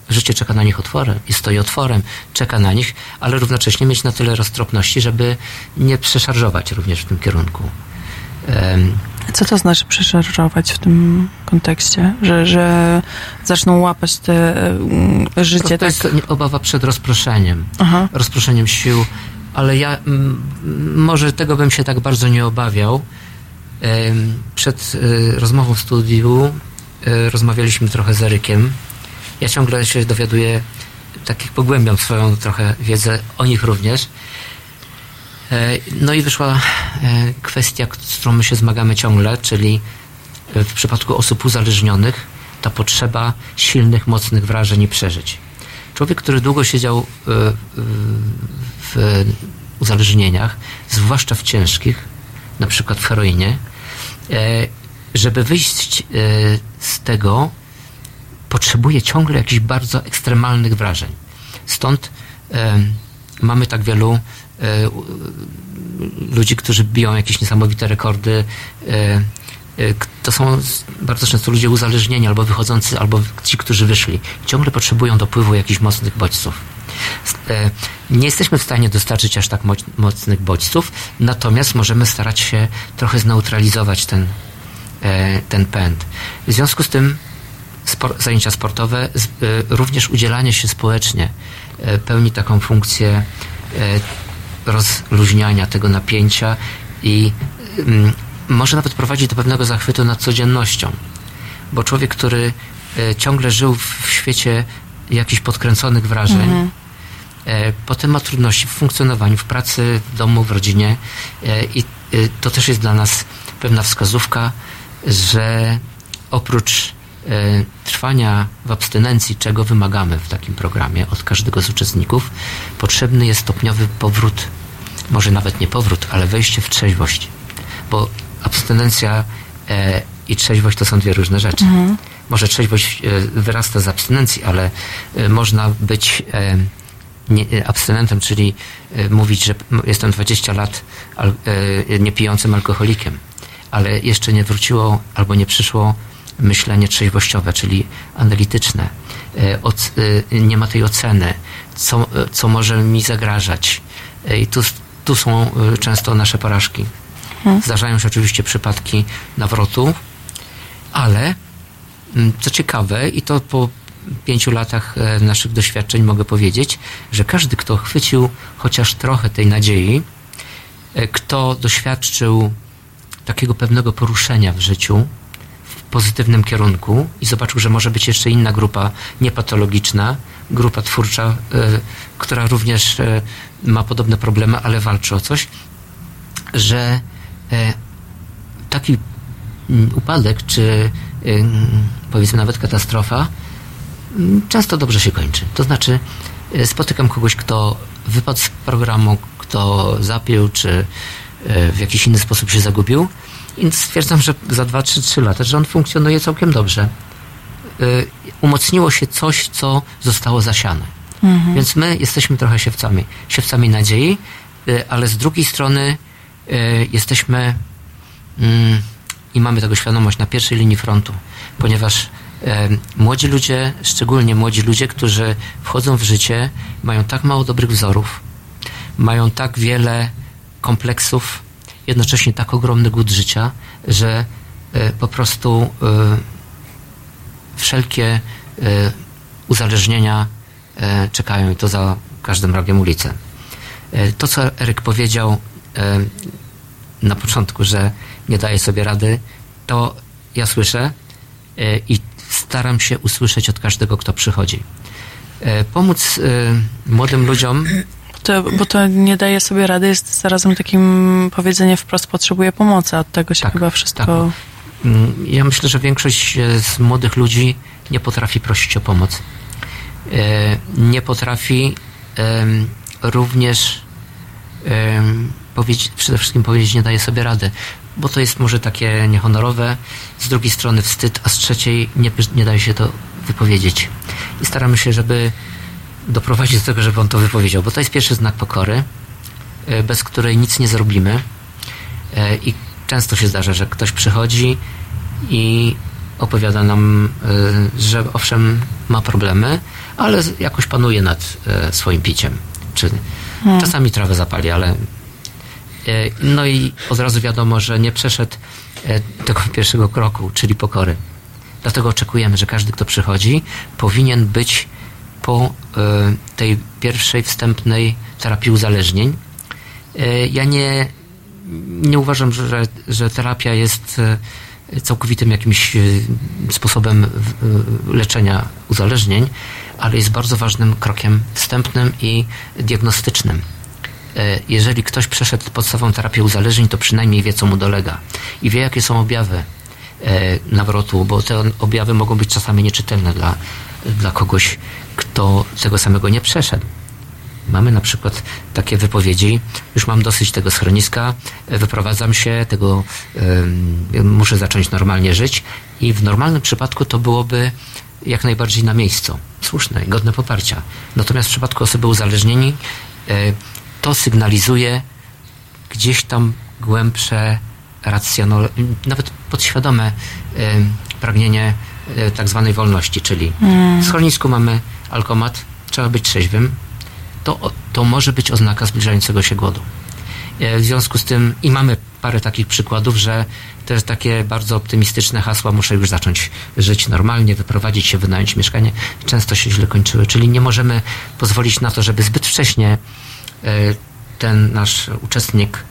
życie czeka na nich otworem i stoi otworem, czeka na nich, ale równocześnie mieć na tyle roztropności, żeby nie przeszarżować również w tym kierunku. Co to znaczy przeszarżować w tym kontekście? Że, że zaczną łapać te mm, życie to tak... jest obawa przed rozproszeniem. Aha. rozproszeniem sił, ale ja mm, może tego bym się tak bardzo nie obawiał. Przed y, rozmową w studiu y, rozmawialiśmy trochę z Erykiem. Ja ciągle się dowiaduję, takich pogłębiam swoją trochę wiedzę o nich również. E, No i wyszła e, kwestia, z którą my się zmagamy ciągle, czyli e, w przypadku osób uzależnionych ta potrzeba silnych, mocnych wrażeń i przeżyć. Człowiek, który długo siedział w uzależnieniach, zwłaszcza w ciężkich, na przykład w heroinie, żeby wyjść z tego, potrzebuje ciągle jakichś bardzo ekstremalnych wrażeń. Stąd mamy tak wielu ludzi, którzy biją jakieś niesamowite rekordy. E, e, to są bardzo często ludzie uzależnieni, albo wychodzący, albo ci, którzy wyszli. Ciągle potrzebują dopływu jakichś mocnych bodźców. E, Nie jesteśmy w stanie dostarczyć aż tak moc- mocnych bodźców, natomiast możemy starać się trochę zneutralizować ten, e, ten pęd. W związku z tym zajęcia sportowe, e, również udzielanie się społecznie e, pełni taką funkcję e, rozluźniania tego napięcia i mm, może nawet prowadzić do pewnego zachwytu nad codziennością. Bo człowiek, który e, ciągle żył w, w świecie jakichś podkręconych wrażeń, e, potem ma trudności w funkcjonowaniu, w pracy, w domu, w rodzinie e, i to też jest dla nas pewna wskazówka, że oprócz trwania w abstynencji, czego wymagamy w takim programie od każdego z uczestników, potrzebny jest stopniowy powrót, może nawet nie powrót, ale wejście w trzeźwość, bo abstynencja e, i trzeźwość to są dwie różne rzeczy. Może trzeźwość e, wyrasta z abstynencji, ale e, można być e, nie, e, abstynentem, czyli e, mówić, że jestem 20 lat e, niepijącym alkoholikiem, ale jeszcze nie wróciło albo nie przyszło myślenie trzeźwościowe, czyli analityczne. E, oc, e, nie ma tej oceny, co, e, co może mi zagrażać. I tu, tu są często nasze porażki. Zdarzają się oczywiście przypadki nawrotu, ale mm, co ciekawe, i to po pięciu latach naszych doświadczeń mogę powiedzieć, że każdy, kto chwycił chociaż trochę tej nadziei, kto doświadczył takiego pewnego poruszenia w życiu pozytywnym kierunku i zobaczył, że może być jeszcze inna grupa niepatologiczna, grupa twórcza, e, która również e, ma podobne problemy, ale walczy o coś, że e, taki mm, upadek, czy ym, powiedzmy nawet katastrofa, mm, często dobrze się kończy. To znaczy, spotykam kogoś, kto wypadł z programu, kto zapił, czy w jakiś inny sposób się zagubił i stwierdzam, że za 2-3 lata, że on funkcjonuje całkiem dobrze. Y, Umocniło się coś, co zostało zasiane. Więc my jesteśmy trochę siewcami. Siewcami nadziei, y, ale z drugiej strony y, jesteśmy mm, i mamy tego świadomość na pierwszej linii frontu, ponieważ młodzi ludzie, szczególnie młodzi ludzie, którzy wchodzą w życie, mają tak mało dobrych wzorów, mają tak wiele kompleksów, jednocześnie tak ogromny głód życia, że e, po prostu e, wszelkie e, uzależnienia czekają i to za każdym rogiem ulicy. To, co Eryk powiedział na początku, że nie daje sobie rady, to ja słyszę i staram się usłyszeć od każdego, kto przychodzi. Pomóc młodym ludziom To, bo to nie daje sobie rady, jest zarazem takim powiedzenie wprost potrzebuje pomocy, od tego się Tak, chyba wszystko... Mm, Ja myślę, że większość e, z młodych ludzi nie potrafi prosić o pomoc. E, Nie potrafi również powiedzieć, przede wszystkim powiedzieć, nie daje sobie rady, bo to jest może takie niehonorowe, z drugiej strony wstyd, a z trzeciej nie, nie daje się to wypowiedzieć. I staramy się, żeby doprowadzić do tego, żeby on to wypowiedział, bo to jest pierwszy znak pokory, e, bez której nic nie zrobimy. E, I często się zdarza, że ktoś przychodzi i opowiada nam, e, że owszem ma problemy, ale jakoś panuje nad swoim piciem. Czy czasami trawę zapali, ale no i od razu wiadomo, że nie przeszedł tego pierwszego kroku, czyli pokory. Dlatego oczekujemy, że każdy, kto przychodzi, powinien być po e, tej pierwszej wstępnej terapii uzależnień. E, Ja nie, nie uważam, że, że terapia jest e, całkowitym jakimś sposobem leczenia uzależnień, ale jest bardzo ważnym krokiem wstępnym i diagnostycznym. Jeżeli ktoś przeszedł podstawową terapię uzależnień, to przynajmniej wie, co mu dolega i wie, jakie są objawy nawrotu, bo te objawy mogą być czasami nieczytelne dla, dla kogoś, kto tego samego nie przeszedł. Mamy na przykład takie wypowiedzi, już mam dosyć tego schroniska, e, wyprowadzam się, tego em, muszę zacząć normalnie żyć i w normalnym przypadku to byłoby jak najbardziej na miejscu, słuszne godne poparcia. Natomiast w przypadku osoby uzależnieni e, to sygnalizuje gdzieś tam głębsze, racjonalne, nawet podświadome em, pragnienie e, tak zwanej wolności, czyli w schronisku mamy alkomat, trzeba być trzeźwym, to, to może być oznaka zbliżającego się głodu. E, W związku z tym i mamy parę takich przykładów, że też takie bardzo optymistyczne hasła muszę już zacząć żyć normalnie, wyprowadzić się, wynająć mieszkanie, często się źle kończyły. Czyli nie możemy pozwolić na to, żeby zbyt wcześnie e, ten nasz uczestnik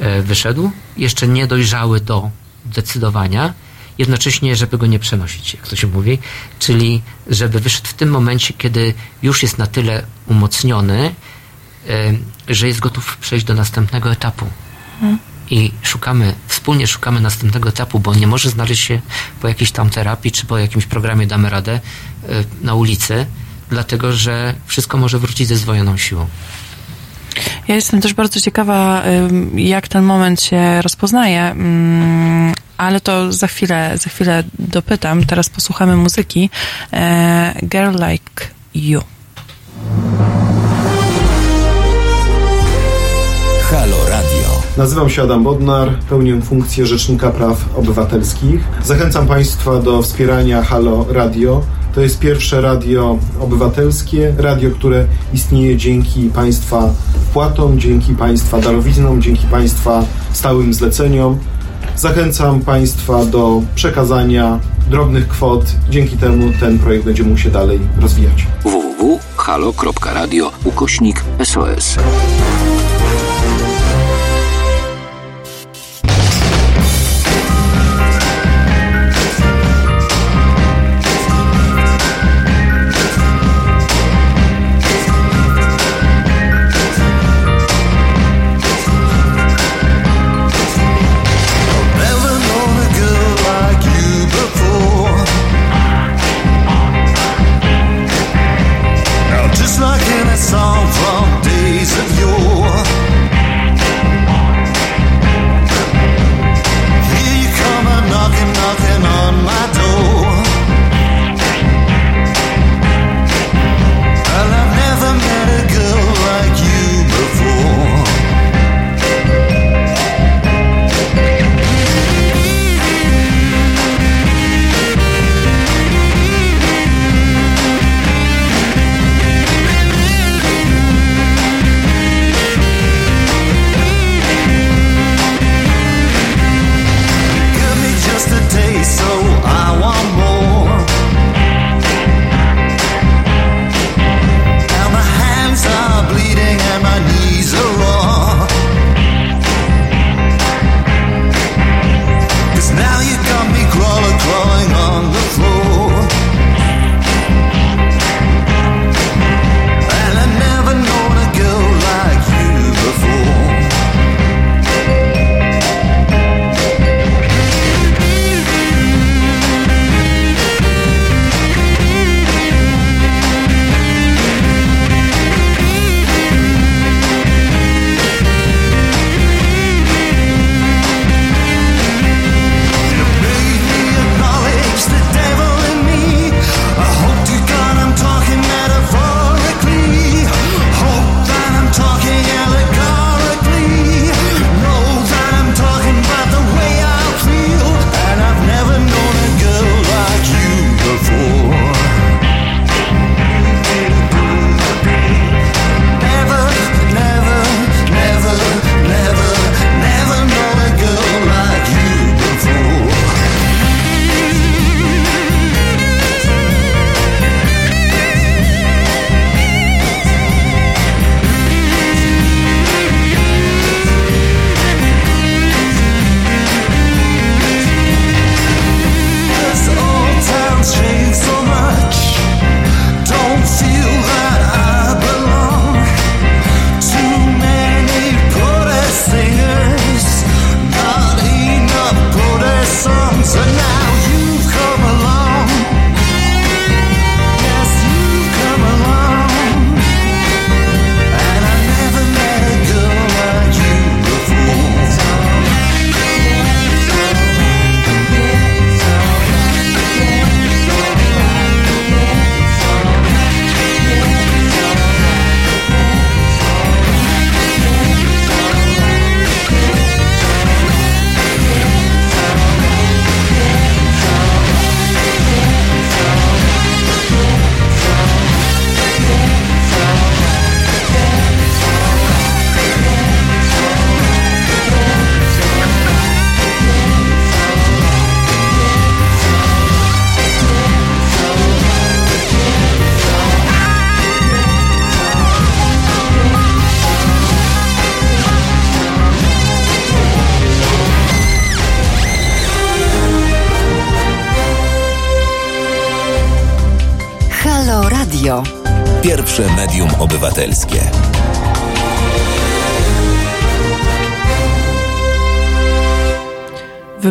e, wyszedł, jeszcze nie dojrzały do decydowania, jednocześnie, żeby go nie przenosić, jak to się mówi, czyli żeby wyszedł w tym momencie, kiedy już jest na tyle umocniony, e, że jest gotów przejść do następnego etapu. I szukamy, wspólnie szukamy następnego etapu, bo nie może znaleźć się po jakiejś tam terapii, czy po jakimś programie damy radę e, na ulicy, dlatego że wszystko może wrócić ze zdwojoną siłą. Ja jestem też bardzo ciekawa, jak ten moment się rozpoznaje, mm, ale to za chwilę, za chwilę dopytam. Teraz posłuchamy muzyki. E, Girl Like You. Halo Radio. Nazywam się Adam Bodnar, pełnię funkcję Rzecznika Praw Obywatelskich. Zachęcam Państwa do wspierania Halo Radio. To jest pierwsze radio obywatelskie, radio, które istnieje dzięki Państwa wpłatom, dzięki Państwa darowiznom, dzięki Państwa stałym zleceniom. Zachęcam Państwa do przekazania drobnych kwot. Dzięki temu ten projekt będzie mógł się dalej rozwijać. www.halo.radio ukośnik SOS.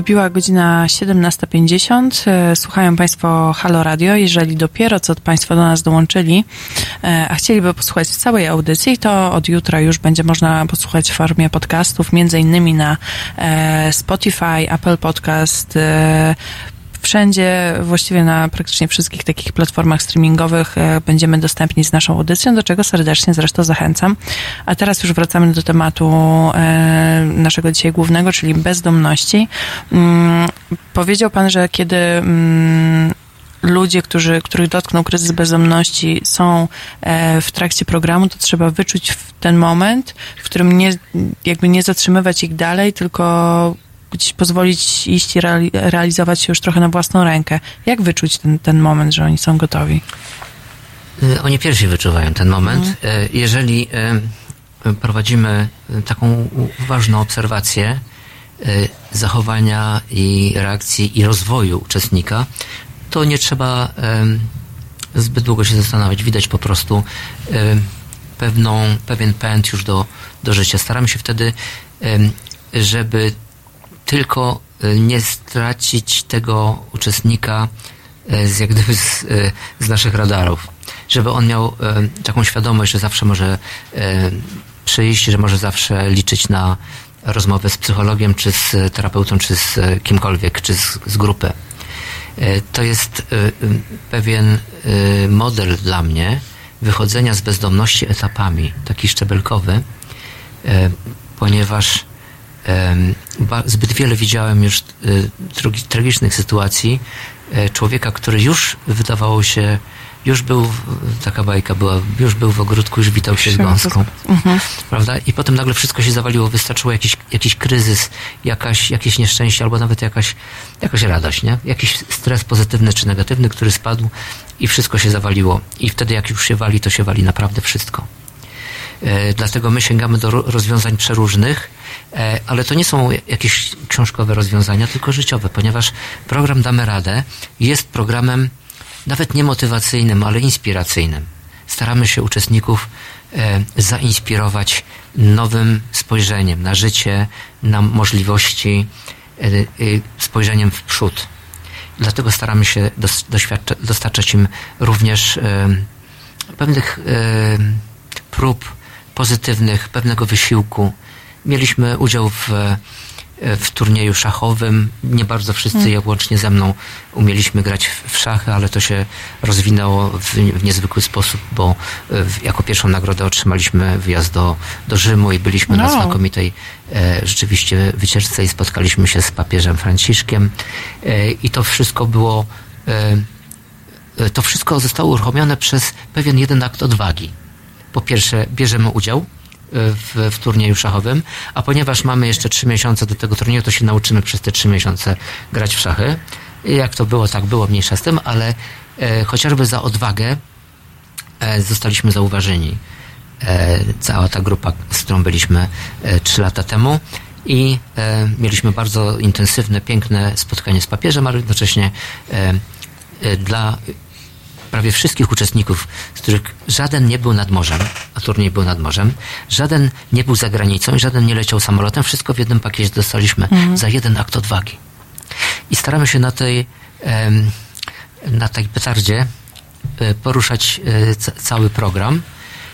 Wybiła godzina 17.50. E, Słuchają Państwo Halo Radio. Jeżeli dopiero co Państwo do nas dołączyli, e, a chcieliby posłuchać całej audycji, to od jutra już będzie można posłuchać w formie podcastów, między innymi na e, Spotify, Apple Podcast, Wszędzie, właściwie na praktycznie wszystkich takich platformach streamingowych e, będziemy dostępni z naszą audycją, do czego serdecznie zresztą zachęcam. A teraz już wracamy do tematu e, naszego dzisiaj głównego, czyli bezdomności. Mm, Powiedział Pan, że kiedy mm, ludzie, którzy, których dotknął kryzys bezdomności są e, w trakcie programu, to trzeba wyczuć ten moment, w którym nie, jakby nie zatrzymywać ich dalej, tylko gdzieś pozwolić iść i reali- realizować się już trochę na własną rękę. Jak wyczuć ten, ten moment, że oni są gotowi? Y, Oni pierwsi wyczuwają ten moment. Mhm. Y, Jeżeli y, prowadzimy taką uważną obserwację zachowania i reakcji i rozwoju uczestnika, to nie trzeba zbyt długo się zastanawiać. Widać po prostu pewną, pewien pęd już do, do życia. Staramy się wtedy, żeby tylko y, nie stracić tego uczestnika y, z, jak gdyby z, y, z naszych radarów. Żeby on miał taką świadomość, że zawsze może przyjść, że może zawsze liczyć na rozmowę z psychologiem, czy z terapeutą, czy z kimkolwiek, czy z, z To jest pewien model dla mnie wychodzenia z bezdomności etapami, taki szczebelkowy, ponieważ zbyt wiele widziałem już trugi- tragicznych sytuacji e, człowieka, który już wydawało się, już był, taka bajka była, już był w ogródku, już witał się z gąską. Prawda? I potem nagle wszystko się zawaliło, wystarczyło jakiś, jakiś kryzys, jakaś, jakieś nieszczęście, albo nawet jakaś, jakaś radość, nie? Jakiś stres pozytywny czy negatywny, który spadł i wszystko się zawaliło. I wtedy jak już się wali, to się wali naprawdę wszystko. E, Dlatego my sięgamy do ro- rozwiązań przeróżnych, e, ale to nie są jakieś książkowe rozwiązania, tylko życiowe, ponieważ program Damy Radę jest programem nawet nie motywacyjnym, ale inspiracyjnym. Staramy się uczestników e, zainspirować nowym spojrzeniem na życie, na możliwości, spojrzeniem w przód. Dlatego staramy się dostarczać im również pewnych prób pozytywnych, pewnego wysiłku. Mieliśmy udział w, w turnieju szachowym. Nie bardzo wszyscy, Mm. jak łącznie ze mną, umieliśmy grać w, w szachy, ale to się rozwinęło w, w niezwykły sposób, bo e, w, jako pierwszą nagrodę otrzymaliśmy wyjazd do, do Rzymu i byliśmy na No. znakomitej e, rzeczywiście wycieczce i spotkaliśmy się z papieżem Franciszkiem e, i to wszystko było e, e, to wszystko zostało uruchomione przez pewien jeden akt odwagi. Po pierwsze, bierzemy udział e, w, w turnieju szachowym, a ponieważ mamy jeszcze trzy miesiące do tego turnieju, to się nauczymy przez te trzy miesiące grać w szachy. Jak to było, tak było, mniejsza z tym, ale e, chociażby za odwagę e, zostaliśmy zauważeni. E, cała ta grupa, z którą byliśmy e, trzy lata temu i e, mieliśmy bardzo intensywne, piękne spotkanie z papieżem, ale jednocześnie dla prawie wszystkich uczestników, z których żaden nie był nad morzem, a turniej był nad morzem, żaden nie był za granicą i żaden nie leciał samolotem, wszystko w jednym pakiecie dostaliśmy za jeden akt odwagi. I staramy się na tej, na tej petardzie e, poruszać e, ca- cały program,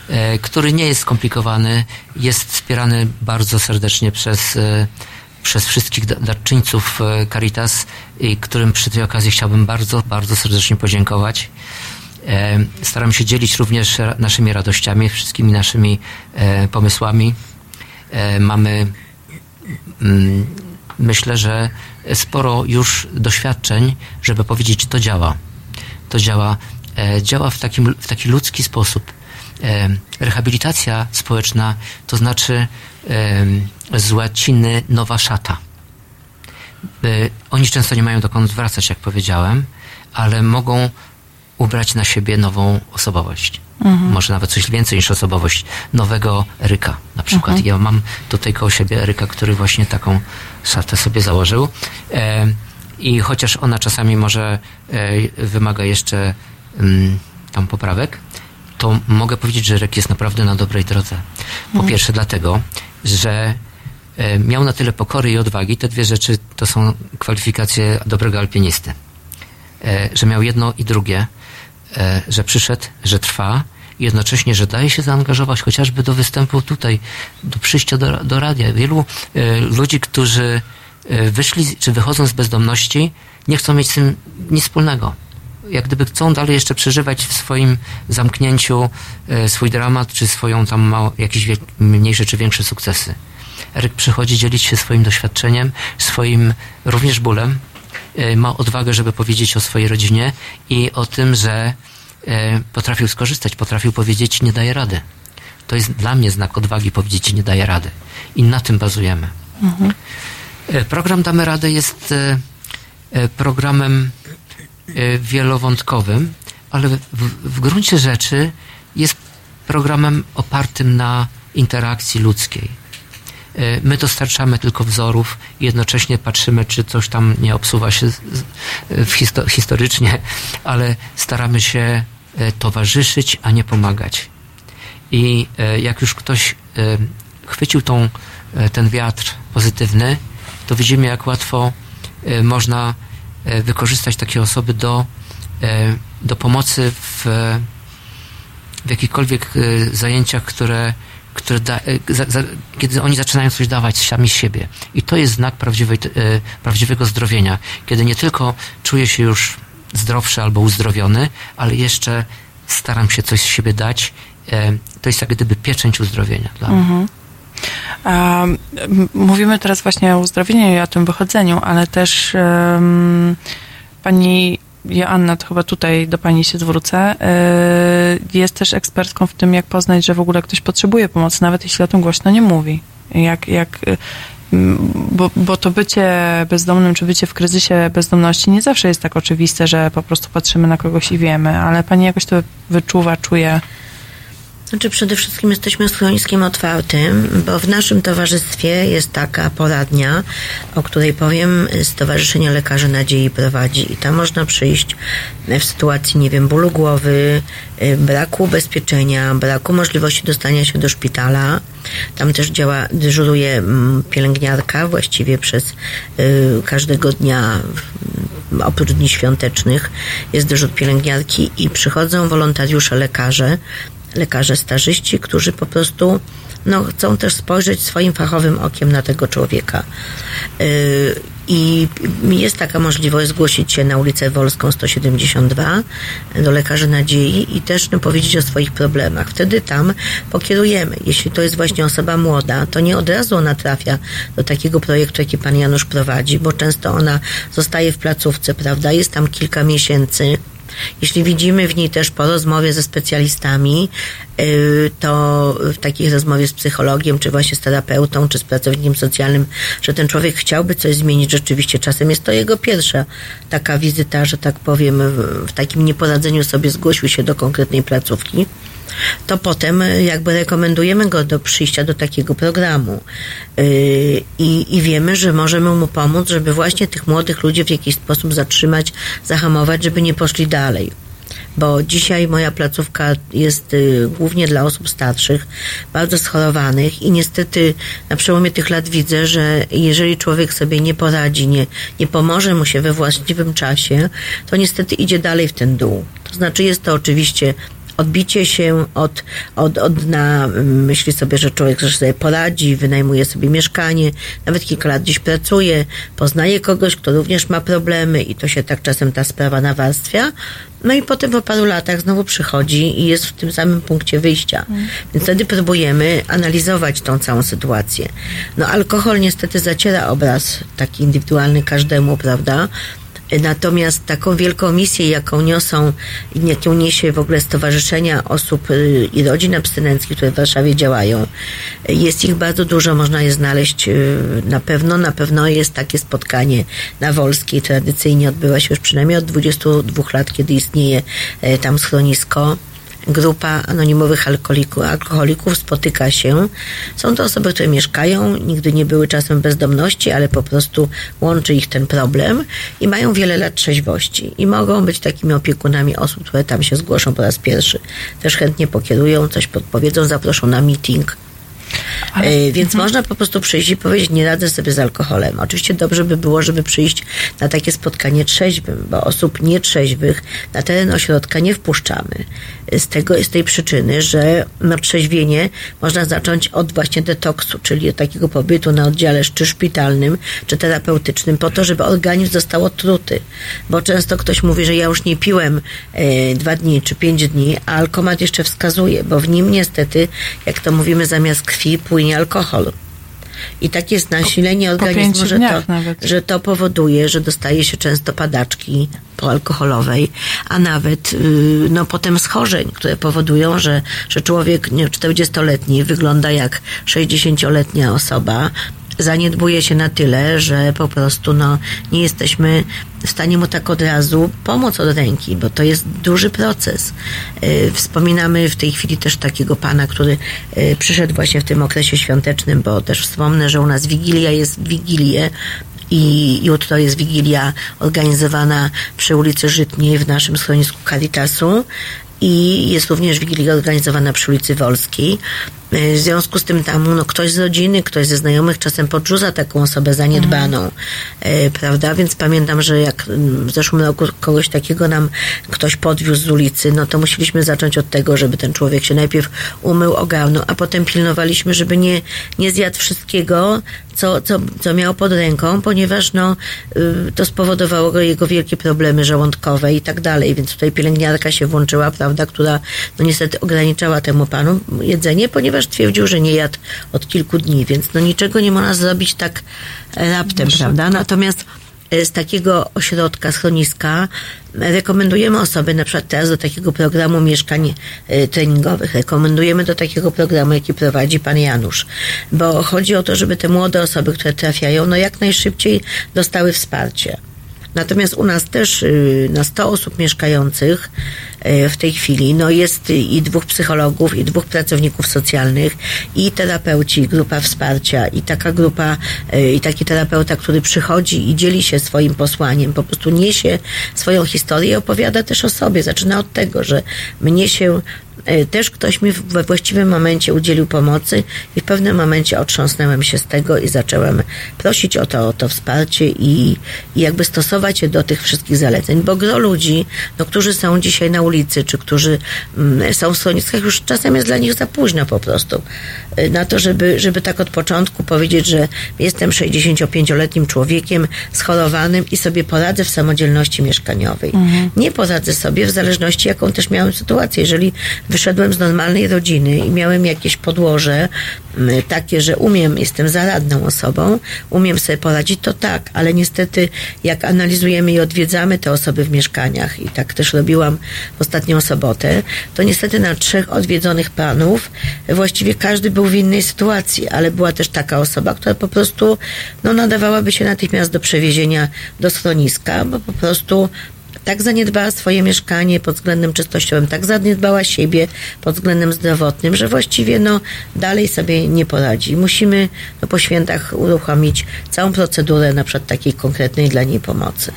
e, który nie jest skomplikowany, jest wspierany bardzo serdecznie przez, przez wszystkich da- darczyńców Caritas, którym przy tej okazji chciałbym bardzo, bardzo serdecznie podziękować. E, Staram się dzielić również naszymi radościami, wszystkimi naszymi e, pomysłami. E, Mamy mm, myślę, że sporo już doświadczeń, żeby powiedzieć, to działa. To działa, działa w, takim, w taki ludzki sposób. Rehabilitacja społeczna to znaczy z łaciny nowa szata. Oni często nie mają dokąd wracać, jak powiedziałem, ale mogą ubrać na siebie nową osobowość. Może nawet coś więcej niż osobowość. Nowego Eryka na przykład. Ja mam tutaj koło siebie Eryka, który właśnie taką szatę sobie założył. E, I chociaż ona czasami może e, wymaga jeszcze mm, tam poprawek, to mogę powiedzieć, że Rek jest naprawdę na dobrej drodze. Po Mhm. pierwsze dlatego, że e, miał na tyle pokory i odwagi, te dwie rzeczy to są kwalifikacje dobrego alpinisty. E, że miał jedno i drugie, że przyszedł, że trwa jednocześnie, że daje się zaangażować chociażby do występu tutaj, do przyjścia do, do radia. Wielu e, ludzi, którzy e, wyszli czy wychodzą z bezdomności, nie chcą mieć z tym nic wspólnego. Jak gdyby chcą dalej jeszcze przeżywać w swoim zamknięciu e, swój dramat, czy swoją tam mało, jakieś mniejsze czy większe sukcesy. Eryk przychodzi dzielić się swoim doświadczeniem, swoim również bólem, e, ma odwagę, żeby powiedzieć o swojej rodzinie i o tym, że e, potrafił skorzystać, potrafił powiedzieć nie daje rady. To jest dla mnie znak odwagi powiedzieć nie daje rady. I na tym bazujemy. E, Program Damy Radę jest e, e, programem e, wielowątkowym, ale w, w gruncie rzeczy jest programem opartym na interakcji ludzkiej. E, My dostarczamy tylko wzorów i jednocześnie patrzymy, czy coś tam nie obsuwa się histo- historycznie, ale staramy się e, towarzyszyć, a nie pomagać. I jak już ktoś chwycił tą, ten wiatr pozytywny, to widzimy, jak łatwo można wykorzystać takie osoby do, do pomocy w, w jakichkolwiek zajęciach, które, które da, e, za, za, kiedy oni zaczynają coś dawać sami siebie. I to jest znak prawdziwej, e, prawdziwego zdrowienia, kiedy nie tylko czuję się już zdrowszy albo uzdrowiony, ale jeszcze staram się coś z siebie dać. E, To jest jak gdyby pieczęć uzdrowienia dla mnie. Mhm. Mówimy teraz właśnie o uzdrowieniu i o tym wychodzeniu, ale też em, pani Joanna, to chyba tutaj do pani się zwrócę, e, jest też ekspertką w tym, jak poznać, że w ogóle ktoś potrzebuje pomocy, nawet jeśli o tym głośno nie mówi. Jak, jak, m, bo, bo to bycie bezdomnym, czy bycie w kryzysie bezdomności nie zawsze jest tak oczywiste, że po prostu patrzymy na kogoś i wiemy, ale pani jakoś to wyczuwa, czuje. Znaczy przede wszystkim jesteśmy schroniskiem otwartym, bo w naszym towarzystwie jest taka poradnia, o której powiem, Stowarzyszenie Lekarzy Nadziei prowadzi. I tam można przyjść w sytuacji, nie wiem, bólu głowy, y, braku ubezpieczenia, braku możliwości dostania się do szpitala. Tam też działa, dyżuruje mm, pielęgniarka właściwie przez y, każdego dnia oprócz dni świątecznych. Jest dyżur pielęgniarki i przychodzą wolontariusze lekarze, lekarze stażyści, którzy po prostu no, chcą też spojrzeć swoim fachowym okiem na tego człowieka. Yy, I jest taka możliwość zgłosić się na ulicę Wolską 172 do lekarzy nadziei i też no, powiedzieć o swoich problemach. Wtedy tam pokierujemy. Jeśli to jest właśnie osoba młoda, to nie od razu ona trafia do takiego projektu, jaki pan Janusz prowadzi, bo często ona zostaje w placówce, prawda? Jest tam kilka miesięcy. Jeśli widzimy w niej też po rozmowie ze specjalistami, to w takiej rozmowie z psychologiem, czy właśnie z terapeutą, czy z pracownikiem socjalnym, że ten człowiek chciałby coś zmienić rzeczywiście, czasem jest to jego pierwsza taka wizyta, że tak powiem, w, takim nieporadzeniu sobie zgłosił się do konkretnej placówki. To potem y, jakby rekomendujemy go do przyjścia do takiego programu. I, i wiemy, że możemy mu pomóc, żeby właśnie tych młodych ludzi w jakiś sposób zatrzymać, zahamować, żeby nie poszli dalej. Bo dzisiaj moja placówka jest y, głównie dla osób starszych, bardzo schorowanych i niestety na przełomie tych lat widzę, że jeżeli człowiek sobie nie poradzi, nie, nie pomoże mu się we właściwym czasie, to niestety idzie dalej w ten dół. To znaczy jest to oczywiście odbicie się od, od, od dna, myśli sobie, że człowiek że sobie poradzi, wynajmuje sobie mieszkanie, nawet kilka lat gdzieś pracuje, poznaje kogoś, kto również ma problemy i to się tak czasem ta sprawa nawarstwia. No i potem po paru latach znowu przychodzi i jest w tym samym punkcie wyjścia. Więc wtedy próbujemy analizować tą całą sytuację. No alkohol niestety zaciera obraz taki indywidualny każdemu, prawda? Natomiast taką wielką misję, jaką niosą, jaką niesie w ogóle Stowarzyszenia Osób y, i Rodzin Abstynenckich, które w Warszawie działają, jest ich bardzo dużo, można je znaleźć y, na pewno. Na pewno jest takie spotkanie na Wolskiej, tradycyjnie odbywa się już przynajmniej od 22 lat, kiedy istnieje e, tam schronisko grupa anonimowych alkoholików, alkoholików spotyka się. Są to osoby, które mieszkają, nigdy nie były czasem bezdomności, ale po prostu łączy ich ten problem i mają wiele lat trzeźwości i mogą być takimi opiekunami osób, które tam się zgłoszą po raz pierwszy. Też chętnie pokierują, coś podpowiedzą, zaproszą na meeting. E, Więc można po prostu przyjść i powiedzieć, nie radzę sobie z alkoholem. Oczywiście dobrze by było, żeby przyjść na takie spotkanie trzeźwym, bo osób nietrzeźwych na teren ośrodka nie wpuszczamy. Z tego, z tej przyczyny, że no, trzeźwienie można zacząć od właśnie detoksu, czyli od takiego pobytu na oddziale czy szpitalnym, czy terapeutycznym, po to, żeby organizm został otruty. Bo często ktoś mówi, że ja już nie piłem e, dwa dni czy pięć dni, a alkomat jeszcze wskazuje, bo w nim niestety, jak to mówimy, zamiast krwi płynie alkohol. I takie jest nasilenie organizmu, że to, że to powoduje, że dostaje się często padaczki poalkoholowej, a nawet yy, no, potem schorzeń, które powodują, że, że człowiek nie, 40-letni wygląda jak 60-letnia osoba, zaniedbuje się na tyle, że po prostu no, nie jesteśmy w stanie mu tak od razu pomóc od ręki, bo to jest duży proces. Yy, Wspominamy w tej chwili też takiego pana, który yy, przyszedł właśnie w tym okresie świątecznym, bo też wspomnę, że u nas Wigilia jest Wigilię i jutro jest Wigilia organizowana przy ulicy Żytniej w naszym schronisku Caritasu i jest również Wigilia organizowana przy ulicy Wolskiej. E, W związku z tym tam no, ktoś z rodziny, ktoś ze znajomych czasem podrzuca taką osobę zaniedbaną, e, prawda? Więc pamiętam, że jak mm, w zeszłym roku kogoś takiego nam ktoś podwiózł z ulicy, no to musieliśmy zacząć od tego, żeby ten człowiek się najpierw umył, ogarnął, a potem pilnowaliśmy, żeby nie, nie zjadł wszystkiego, co, co, co miał pod ręką, ponieważ no, y, to spowodowało jego wielkie problemy żołądkowe i tak dalej, więc tutaj pielęgniarka się włączyła, prawda, która no niestety ograniczała temu panu jedzenie, ponieważ twierdził, że nie jadł od kilku dni, więc no niczego nie można zrobić tak raptem, prawda, natomiast e, z takiego ośrodka, schroniska rekomendujemy osoby na przykład teraz do takiego programu mieszkań e, treningowych, rekomendujemy do takiego programu, jaki prowadzi pan Janusz, bo chodzi o to, żeby te młode osoby, które trafiają, no jak najszybciej dostały wsparcie. Natomiast u nas też y, na 100 osób mieszkających y, w tej chwili no jest i dwóch psychologów, i dwóch pracowników socjalnych, i terapeuci, grupa wsparcia, i taka grupa, y, i taki terapeuta, który przychodzi i dzieli się swoim posłaniem, po prostu niesie swoją historię i opowiada też o sobie. Zaczyna od tego, że mnie się też ktoś mi we właściwym momencie udzielił pomocy i w pewnym momencie otrząsnęłem się z tego i zacząłem prosić o to, o to wsparcie i, i jakby stosować się do tych wszystkich zaleceń, bo gro ludzi, no, którzy są dzisiaj na ulicy, czy którzy mm, są w schroniskach, już czasem jest dla nich za późno po prostu e, na to, żeby, żeby tak od początku powiedzieć, że jestem 65-letnim człowiekiem schorowanym i sobie poradzę w samodzielności mieszkaniowej. Nie poradzę sobie w zależności, jaką też miałem sytuację. Jeżeli wyszedłem z normalnej rodziny i miałem jakieś podłoże takie, że umiem, jestem zaradną osobą, umiem sobie poradzić, to tak, ale niestety jak analizujemy i odwiedzamy te osoby w mieszkaniach i tak też robiłam w ostatnią sobotę, to niestety na trzech odwiedzonych panów właściwie każdy był w innej sytuacji, ale była też taka osoba, która po prostu no, nadawałaby się natychmiast do przewiezienia do schroniska, bo po prostu tak zaniedbała swoje mieszkanie pod względem czystościowym, tak zaniedbała siebie pod względem zdrowotnym, że właściwie no, dalej sobie nie poradzi. Musimy no, po świętach uruchomić całą procedurę na przykład takiej konkretnej dla niej pomocy.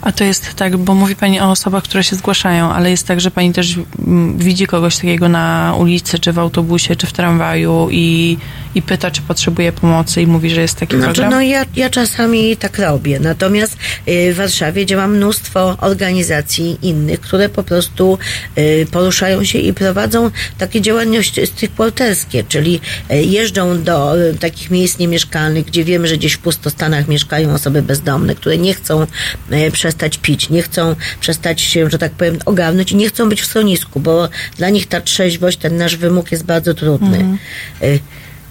A to jest tak, bo mówi Pani o osobach, które się zgłaszają, ale jest tak, że Pani też mm, widzi kogoś takiego na ulicy, czy w autobusie, czy w tramwaju i, i pyta, czy potrzebuje pomocy i mówi, że jest taki Znaczy, program? no ja, ja czasami tak robię. Natomiast y, w Warszawie działa mnóstwo organizacji innych, które po prostu y, poruszają się i prowadzą takie działalności stricte czyli y, jeżdżą do y, takich miejsc niemieszkalnych, gdzie wiemy, że gdzieś w pustostanach mieszkają osoby bezdomne, które nie chcą przestać pić, nie chcą przestać się, że tak powiem, ogarnąć i nie chcą być w schronisku, bo dla nich ta trzeźwość, ten nasz wymóg jest bardzo trudny. Y,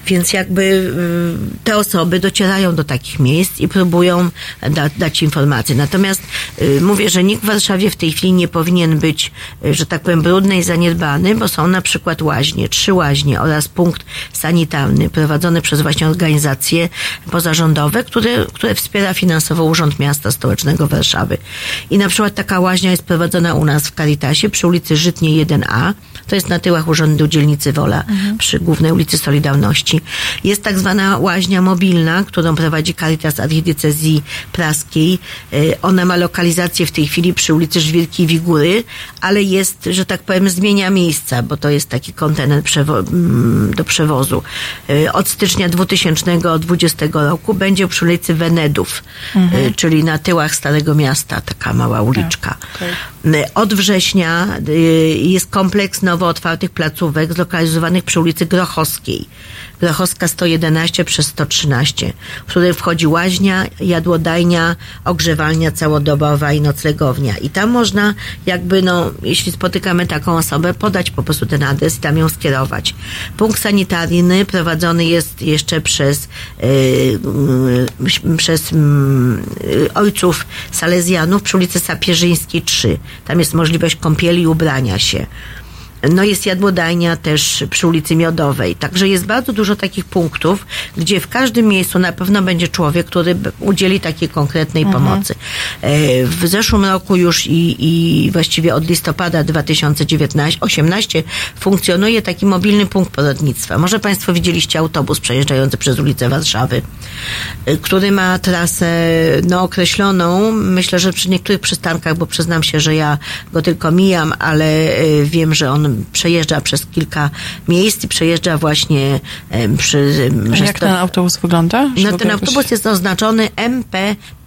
Więc jakby y, te osoby docierają do takich miejsc i próbują da, dać informacje. Natomiast y, mówię, że nikt w Warszawie w tej chwili nie powinien być, y, że tak powiem, brudny i zaniedbany, bo są na przykład łaźnie, trzy łaźnie oraz punkt sanitarny prowadzony przez właśnie organizacje pozarządowe, które, które wspiera finansowo Urząd Miasta Stołecznego Warszawy. I na przykład taka łaźnia jest prowadzona u nas w Caritasie przy ulicy Żytniej 1A. To jest na tyłach Urzędu Dzielnicy Wola przy głównej ulicy Solidarności. Jest tak zwana łaźnia mobilna, którą prowadzi Caritas Archidiecezji Praskiej. Y, Ona ma lokalizację w tej chwili przy ulicy Żwirki Wigury, ale jest, że tak powiem, zmienia miejsca, bo to jest taki kontener przewo- mm, do przewozu. Y, Od stycznia 2020 roku będzie przy ulicy Wenedów, y, czyli na tyłach Starego Miasta, taka mała uliczka. Y, Od września jest kompleks nowo otwartych placówek zlokalizowanych przy ulicy Grochowskiej. Grochowska 111 przez 113, w której wchodzi łaźnia, jadłodajnia, ogrzewalnia całodobowa i noclegownia. I tam można jakby, no, jeśli spotykamy taką osobę, podać po prostu ten adres i tam ją skierować. Punkt sanitarny prowadzony jest jeszcze przez, y, y, przez mm, y, ojców salezjanów przy ulicy Sapieżyńskiej 3. Tam jest możliwość kąpieli i ubrania się. No jest jadłodajnia też przy ulicy Miodowej. Także jest bardzo dużo takich punktów, gdzie w każdym miejscu na pewno będzie człowiek, który udzieli takiej konkretnej pomocy. E, W zeszłym roku już i, i właściwie od listopada 2018 funkcjonuje taki mobilny punkt porodnictwa. Może Państwo widzieliście autobus przejeżdżający przez ulicę Warszawy, e, który ma trasę no, określoną. Myślę, że przy niektórych przystankach, bo przyznam się, że ja go tylko mijam, ale e, wiem, że on przejeżdża przez kilka miejsc i przejeżdża właśnie przy... A jak ten autobus wygląda? no, ten autobus jest oznaczony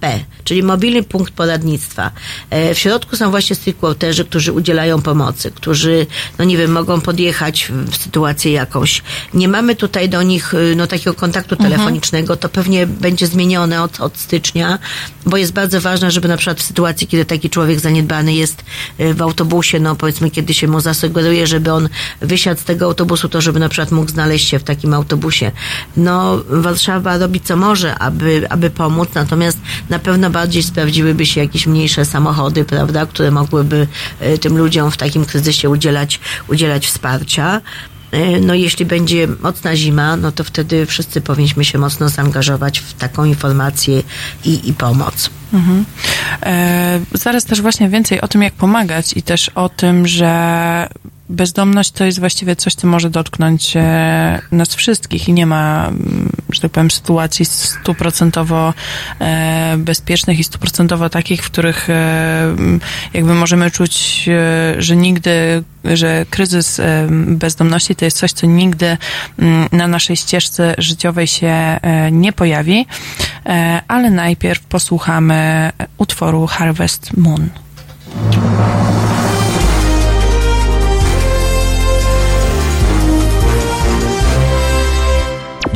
MPP, czyli mobilny punkt poradnictwa. E, W środku są właśnie streetquarterzy, którzy udzielają pomocy, którzy, no nie wiem, mogą podjechać w- sytuację jakąś. Nie mamy tutaj do nich y, no, takiego kontaktu telefonicznego, to pewnie będzie zmienione od, od stycznia, bo jest bardzo ważne, żeby na przykład w sytuacji, kiedy taki człowiek zaniedbany jest y, w autobusie, no powiedzmy, kiedy się mu zasugeruje, żeby on wysiadł z tego autobusu, to żeby na przykład mógł znaleźć się w takim autobusie. No, Warszawa robi co może, aby, aby pomóc, natomiast na pewno bardziej sprawdziłyby się jakieś mniejsze samochody, prawda, które mogłyby e, tym ludziom w takim kryzysie udzielać, udzielać wsparcia. E, No jeśli będzie mocna zima, no to wtedy wszyscy powinniśmy się mocno zaangażować w taką informację i, i pomoc. Mhm. E, zaraz też właśnie więcej o tym, jak pomagać i też o tym, że bezdomność to jest właściwie coś, co może dotknąć e, nas wszystkich i nie ma, mm, że tak powiem, sytuacji stuprocentowo e, bezpiecznych i stuprocentowo takich, w których e, m, jakby możemy czuć, że nigdy, że kryzys bezdomności to jest coś, co nigdy mm, na naszej ścieżce życiowej się nie pojawi, ale najpierw posłuchamy utworu Harvest Moon.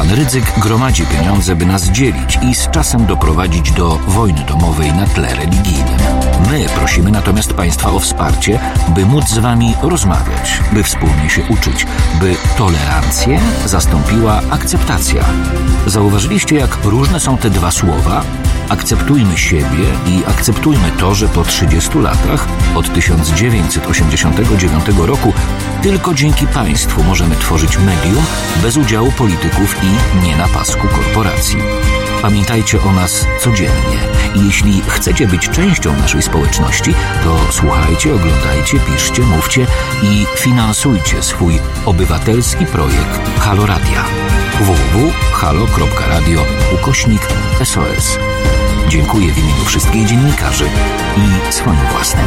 Pan Rydzyk gromadzi pieniądze, by nas dzielić i z czasem doprowadzić do wojny domowej na tle religijnym. My prosimy natomiast Państwa o wsparcie, by móc z Wami rozmawiać, by wspólnie się uczyć, by tolerancję zastąpiła akceptacja. Zauważyliście, jak różne są te dwa słowa? Akceptujmy siebie i akceptujmy to, że po 30 latach, od 1989 roku, tylko dzięki państwu możemy tworzyć medium bez udziału polityków i nie na pasku korporacji. Pamiętajcie o nas codziennie i jeśli chcecie być częścią naszej społeczności, to słuchajcie, oglądajcie, piszcie, mówcie i finansujcie swój obywatelski projekt Halo Radia www.halo.radio ukośnik SOS. Dziękuję w imieniu wszystkich dziennikarzy i swoim własnym.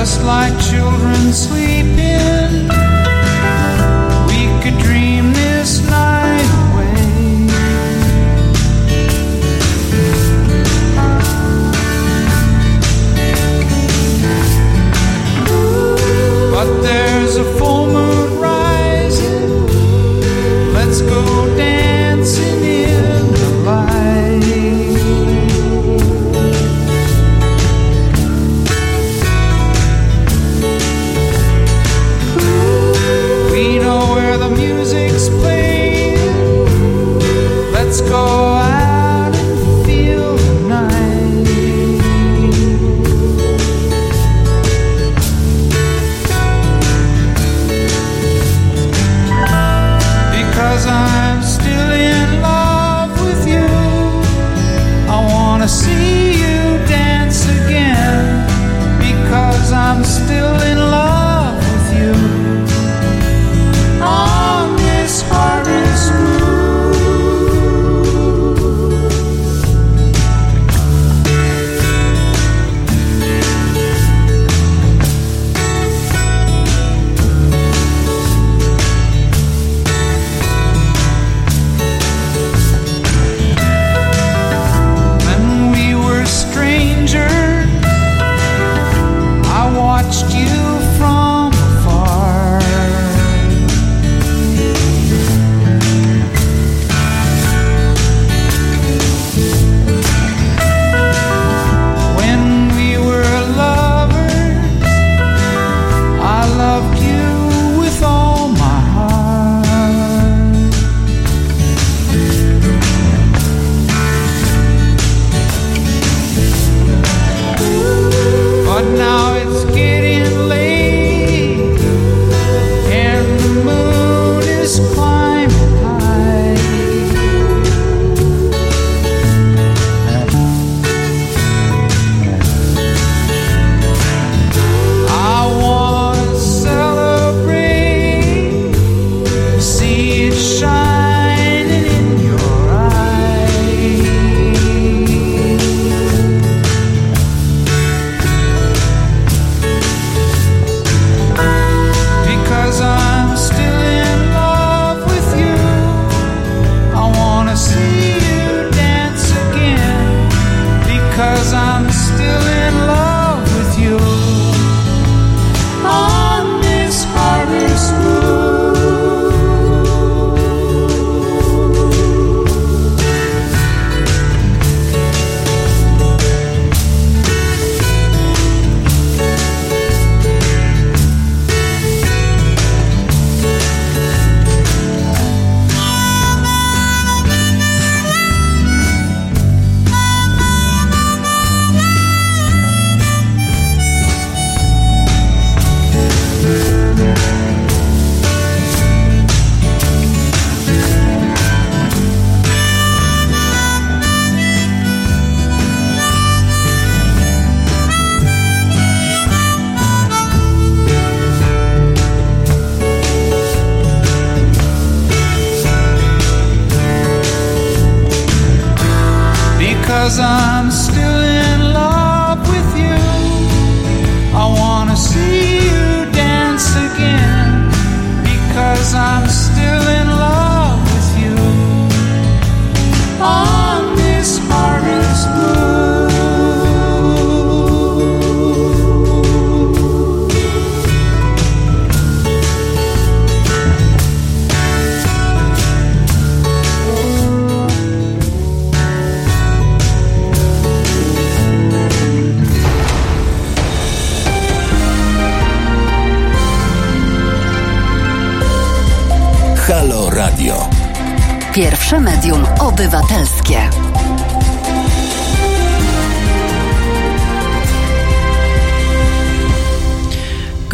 Just like children sleeping.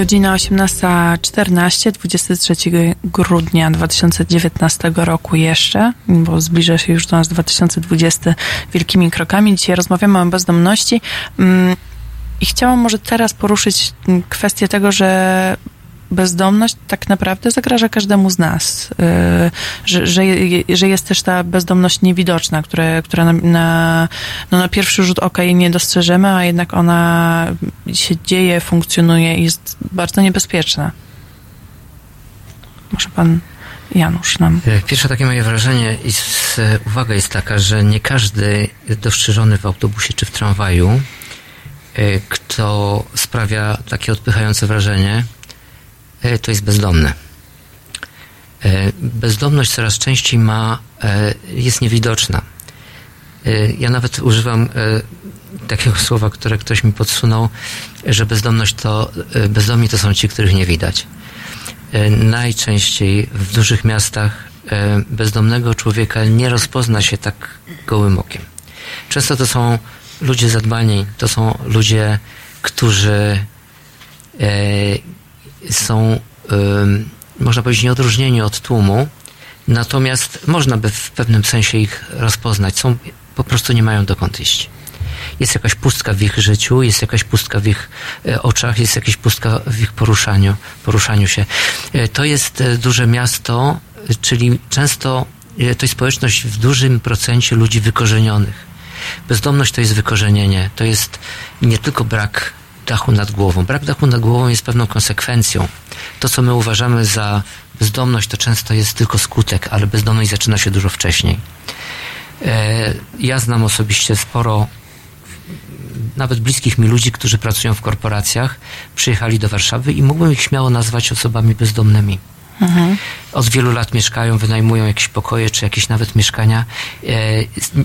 Godzina 18.14, 23 grudnia 2019 roku jeszcze, bo zbliża się już do nas 2020 wielkimi krokami. Dzisiaj rozmawiamy o bezdomności mm, i chciałam może teraz poruszyć mm, kwestię tego, że bezdomność tak naprawdę zagraża każdemu z nas. Y, Że, że, że jest też ta bezdomność niewidoczna, które, która na, na, no na pierwszy rzut oka jej nie dostrzeżemy, a jednak ona się dzieje, funkcjonuje i jest bardzo niebezpieczna. Może pan Janusz nam. E, Pierwsze takie moje wrażenie i uwaga jest taka, że nie każdy dostrzeżony w autobusie czy w tramwaju, e, kto sprawia takie odpychające wrażenie, e, to jest bezdomny. Bezdomność coraz częściej ma, jest niewidoczna. E, Ja nawet używam e, takiego słowa, które ktoś mi podsunął, że bezdomność to, e, bezdomni to są ci, których nie widać. Najczęściej w dużych miastach bezdomnego człowieka nie rozpozna się tak gołym okiem. Często to są ludzie zadbani, to są ludzie, którzy są, można powiedzieć, nieodróżnieni od tłumu, natomiast można by w pewnym sensie ich rozpoznać. Są, po prostu nie mają dokąd iść. Jest jakaś pustka w ich życiu, jest jakaś pustka w ich e, oczach, jest jakaś pustka w ich poruszaniu, poruszaniu się. E, To jest e, duże miasto, czyli często to jest społeczność w dużym procencie ludzi wykorzenionych. Bezdomność to jest wykorzenienie, to jest nie tylko brak dachu nad głową. Brak dachu nad głową jest pewną konsekwencją. To, co my uważamy za bezdomność, to często jest tylko skutek, ale bezdomność zaczyna się dużo wcześniej. E, Ja znam osobiście sporo nawet bliskich mi ludzi, którzy pracują w korporacjach, przyjechali do Warszawy i mógłbym ich śmiało nazwać osobami bezdomnymi. Od wielu lat mieszkają, wynajmują jakieś pokoje, czy jakieś nawet mieszkania. E,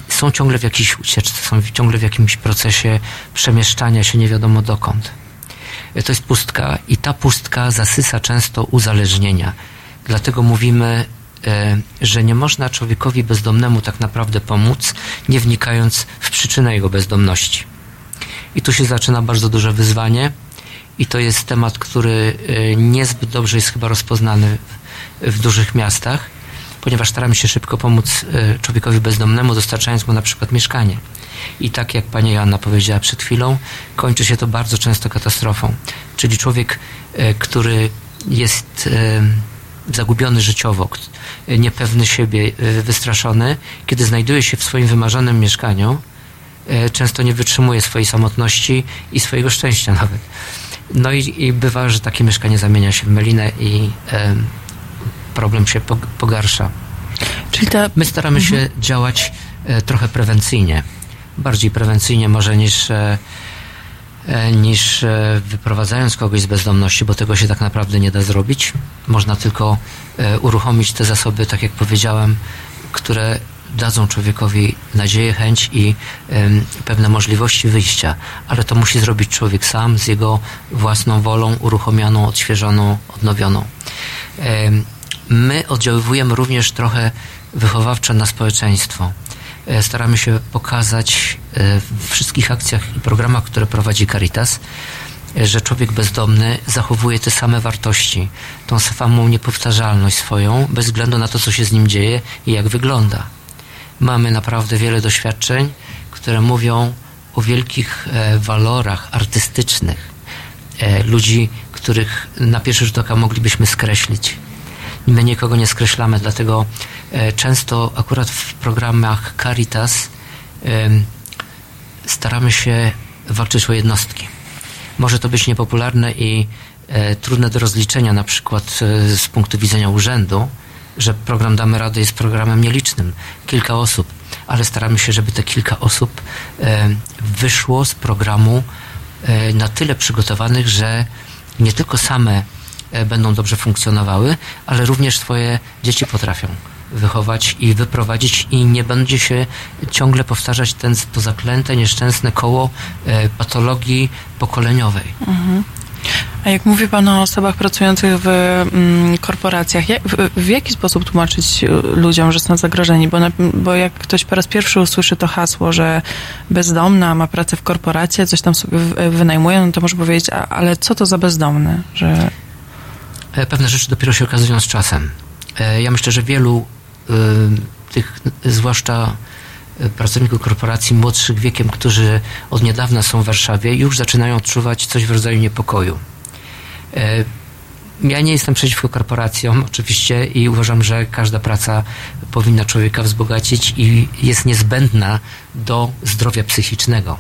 są ciągle w jakiejś ucieczce, są ciągle w jakimś procesie przemieszczania się nie wiadomo dokąd. E, To jest pustka i ta pustka zasysa często uzależnienia. Dlatego mówimy, że nie można człowiekowi bezdomnemu tak naprawdę pomóc, nie wnikając w przyczynę jego bezdomności. I tu się zaczyna bardzo duże wyzwanie i to jest temat, który e, niezbyt dobrze jest chyba rozpoznany w, dużych miastach, ponieważ staramy się szybko pomóc e, człowiekowi bezdomnemu, dostarczając mu na przykład mieszkanie. I tak jak pani Joanna powiedziała przed chwilą, kończy się to bardzo często katastrofą. Czyli człowiek, e, który jest e, zagubiony życiowo, niepewny siebie, e, wystraszony, kiedy znajduje się w swoim wymarzonym mieszkaniu, e, często nie wytrzymuje swojej samotności i swojego szczęścia nawet. No i, i bywa, że takie mieszkanie zamienia się w melinę i em, problem się pog- pogarsza. Czyli ta, My staramy się działać e, trochę prewencyjnie. Bardziej prewencyjnie może niż, niż e, wyprowadzając kogoś z bezdomności, bo tego się tak naprawdę nie da zrobić. Można tylko e, uruchomić te zasoby, tak jak powiedziałem, które dadzą człowiekowi nadzieję, chęć i pewne możliwości wyjścia, ale to musi zrobić człowiek sam z jego własną wolą, uruchomioną, odświeżoną, odnowioną. My oddziaływujemy również trochę wychowawczo na społeczeństwo. E, Staramy się pokazać e, w wszystkich akcjach i programach, które prowadzi Caritas, e, że człowiek bezdomny zachowuje te same wartości, tą samą niepowtarzalność swoją, bez względu na to, co się z nim dzieje i jak wygląda. Mamy naprawdę wiele doświadczeń, które mówią o wielkich walorach artystycznych ludzi, których na pierwszy rzut oka moglibyśmy skreślić. My nikogo nie skreślamy, dlatego e, często akurat w programach Caritas staramy się walczyć o jednostki. Może to być niepopularne i e, trudne do rozliczenia, na przykład e, z punktu widzenia urzędu, że program Damy Radę jest programem nielicznym, kilka osób, ale staramy się, żeby te kilka osób wyszło z programu na tyle przygotowanych, że nie tylko same będą dobrze funkcjonowały, ale również swoje dzieci potrafią wychować i wyprowadzić i nie będzie się ciągle powtarzać ten, to zaklęte, nieszczęsne koło e, patologii pokoleniowej. a jak mówi Pan o osobach pracujących w mm, korporacjach, jak, w, w jaki sposób tłumaczyć y, ludziom, że są zagrożeni? Bo, na, bo jak ktoś po raz pierwszy usłyszy to hasło, że bezdomna ma pracę w korporacji, coś tam sobie wynajmuje, no to może powiedzieć, a, ale co to za bezdomny? Że E, Pewne rzeczy dopiero się okazują z czasem. E, Ja myślę, że wielu y, tych, zwłaszcza pracowników korporacji młodszych wiekiem, którzy od niedawna są w Warszawie, już zaczynają odczuwać coś w rodzaju niepokoju. E, ja nie jestem przeciwko korporacjom, oczywiście, i uważam, że każda praca powinna człowieka wzbogacić i jest niezbędna do zdrowia psychicznego.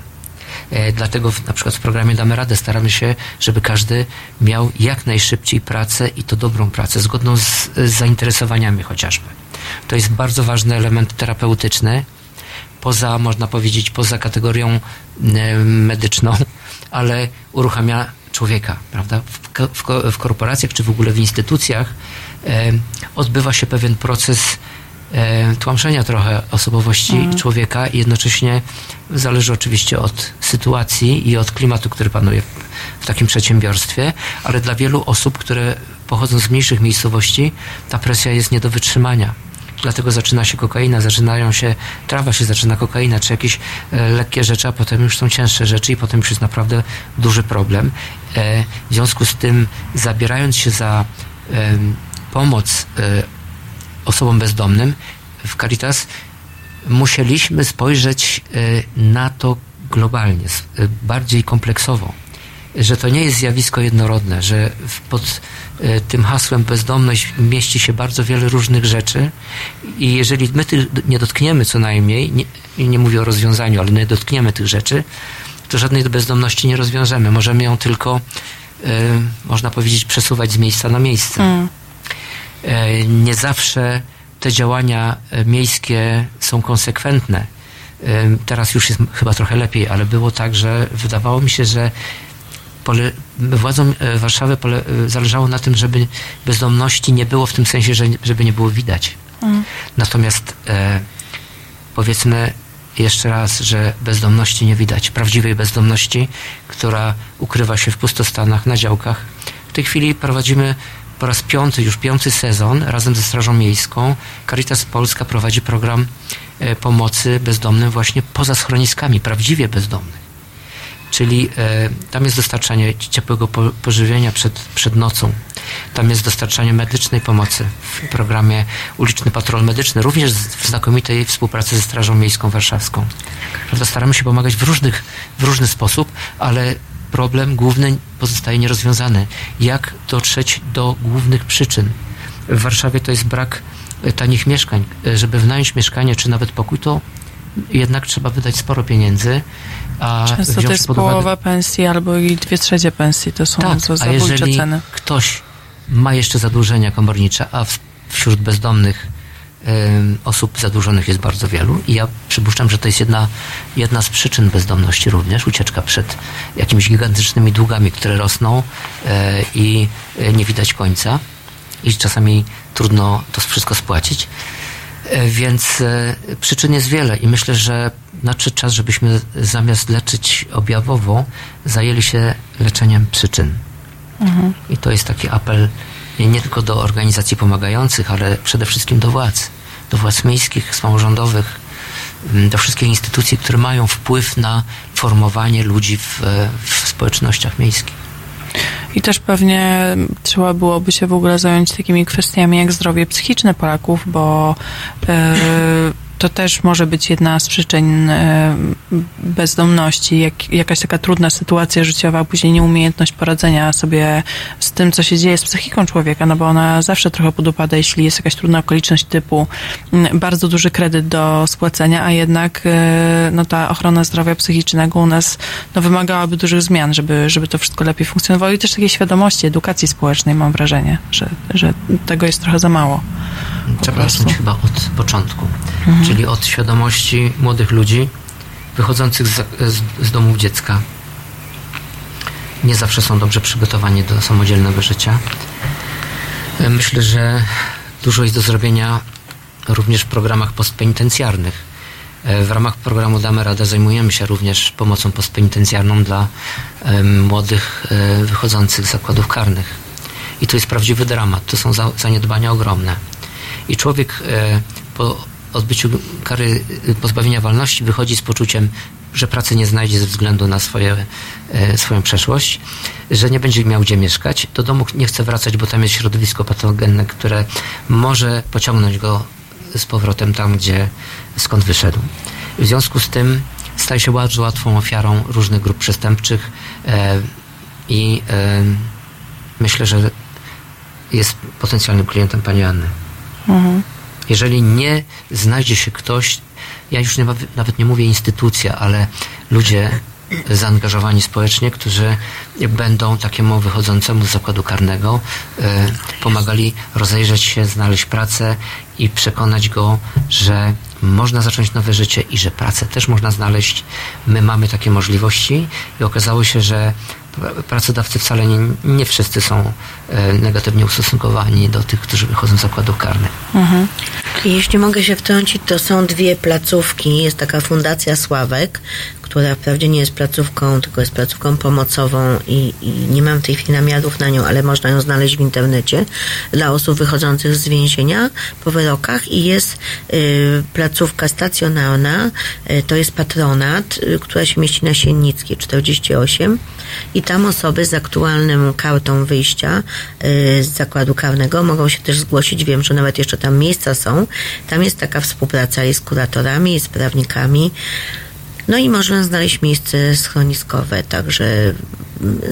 E, Dlatego na przykład w programie Damy Radę staramy się, żeby każdy miał jak najszybciej pracę i to dobrą pracę, zgodną z, z zainteresowaniami chociażby. To jest bardzo ważny element terapeutyczny, poza, można powiedzieć, poza kategorią e, medyczną, ale uruchamia człowieka, prawda? W, w, w korporacjach czy w ogóle w instytucjach e, odbywa się pewien proces tłamszenia trochę osobowości Mhm. człowieka i jednocześnie zależy oczywiście od sytuacji i od klimatu, który panuje w, takim przedsiębiorstwie, ale dla wielu osób, które pochodzą z mniejszych miejscowości, ta presja jest nie do wytrzymania. Dlatego zaczyna się kokaina, zaczynają się, trawa się zaczyna kokaina, czy jakieś e, lekkie rzeczy, a potem już są cięższe rzeczy i potem już jest naprawdę duży problem. E, w związku z tym, zabierając się za pomoc e, osobom bezdomnym w Caritas, musieliśmy spojrzeć e, na to globalnie, e, bardziej kompleksowo. Że to nie jest zjawisko jednorodne, że pod e, tym hasłem bezdomność mieści się bardzo wiele różnych rzeczy i jeżeli my tych nie dotkniemy co najmniej, nie, nie mówię o rozwiązaniu, ale nie dotkniemy tych rzeczy, to żadnej bezdomności nie rozwiążemy. Możemy ją tylko, e, można powiedzieć, przesuwać z miejsca na miejsce. Mm. E, nie zawsze te działania e, miejskie są konsekwentne. E, Teraz już jest chyba trochę lepiej, ale było tak, że wydawało mi się, że pole, władzom Warszawy pole, zależało na tym, żeby bezdomności nie było w tym sensie, że, żeby nie było widać. Mm. Natomiast e, powiedzmy jeszcze raz, że bezdomności nie widać. Prawdziwej bezdomności, która ukrywa się w pustostanach, na działkach. W tej chwili prowadzimy po raz piąty, już piąty sezon razem ze Strażą Miejską. Caritas Polska prowadzi program e, pomocy bezdomnym właśnie poza schroniskami, prawdziwie bezdomnych. Czyli e, tam jest dostarczanie ciepłego po, pożywienia przed, przed nocą. Tam jest dostarczanie medycznej pomocy w programie Uliczny Patrol Medyczny, również w znakomitej współpracy ze Strażą Miejską Warszawską. Prawda, staramy się pomagać w, różnych, w różny sposób, ale problem główny pozostaje nierozwiązany. Jak dotrzeć do głównych przyczyn? W Warszawie to jest brak e, tanich mieszkań. E, Żeby wynająć mieszkanie czy nawet pokój, to jednak trzeba wydać sporo pieniędzy. A Często to jest pod uwagę- połowa pensji albo i dwie trzecie pensji. To są tak, to a zabójcze jeżeli ceny. ktoś ma jeszcze zadłużenia komornicze, a wśród bezdomnych osób zadłużonych jest bardzo wielu i ja przypuszczam, że to jest jedna, jedna z przyczyn bezdomności również, ucieczka przed jakimiś gigantycznymi długami, które rosną e, i e, nie widać końca i czasami trudno to wszystko spłacić. E, Więc przyczyn jest wiele i myślę, że nadszedł czas, żebyśmy zamiast leczyć objawowo, zajęli się leczeniem przyczyn. Mhm. I to jest taki apel nie, tylko do organizacji pomagających, ale przede wszystkim do władz, do władz miejskich, samorządowych, mm, do wszystkich instytucji, które mają wpływ na formowanie ludzi w, w społecznościach miejskich. I też pewnie trzeba byłoby się w ogóle zająć takimi kwestiami jak zdrowie psychiczne Polaków, bo e, to też może być jedna z przyczyn e, bezdomności, jak, jakaś taka trudna sytuacja życiowa, a później nieumiejętność poradzenia sobie z tym, co się dzieje z psychiką człowieka, no bo ona zawsze trochę podupada, jeśli jest jakaś trudna okoliczność typu mm, bardzo duży kredyt do spłacenia, a jednak e, no, ta ochrona zdrowia psychicznego u nas no, wymagałaby dużych zmian, żeby, żeby to wszystko lepiej funkcjonowało i też takiej świadomości, edukacji społecznej mam wrażenie, że, że tego jest trochę za mało. Trzeba zacząć chyba od początku, Mhm. Czyli od świadomości młodych ludzi wychodzących z, z, z domów dziecka. Nie zawsze są dobrze przygotowani do samodzielnego życia. E, Myślę, że dużo jest do zrobienia również w programach postpenitencjarnych. E, W ramach programu Damy Radę zajmujemy się również pomocą postpenitencjarną dla e, młodych wychodzących z zakładów karnych. I to jest prawdziwy dramat. To są za, zaniedbania ogromne. I człowiek po odbyciu kary e, pozbawienia wolności wychodzi z poczuciem, że pracy nie znajdzie ze względu na swoje, e, swoją przeszłość, że nie będzie miał gdzie mieszkać. Do domu nie chce wracać, bo tam jest środowisko patogenne, które może pociągnąć go z powrotem tam, gdzie skąd wyszedł. W związku z tym staje się bardzo łatwą ofiarą różnych grup przestępczych e, i e, myślę, że jest potencjalnym klientem pani Anny. Mhm. Jeżeli nie znajdzie się ktoś, ja już nie, nawet nie mówię instytucja, ale ludzie zaangażowani społecznie, którzy będą takiemu wychodzącemu z zakładu karnego e, pomagali rozejrzeć się, znaleźć pracę i przekonać go, że można zacząć nowe życie i że pracę też można znaleźć. My mamy takie możliwości i okazało się, że pracodawcy wcale nie, nie wszyscy są negatywnie ustosunkowani do tych, którzy wychodzą z zakładów karnych. Mhm. Jeśli mogę się wtrącić, to są dwie placówki. Jest taka Fundacja Sławek, która wprawdzie nie jest placówką, tylko jest placówką pomocową i, i nie mam w tej chwili namiarów na nią, ale można ją znaleźć w internecie dla osób wychodzących z więzienia po wyrokach i jest y, placówka stacjonarna, y, to jest patronat, y, która się mieści na Siennickiej 48 i tam osoby z aktualną kartą wyjścia z zakładu karnego mogą się też zgłosić. Wiem, że nawet jeszcze tam miejsca są. Tam jest taka współpraca i z kuratorami, i z prawnikami. No i można znaleźć miejsce schroniskowe, także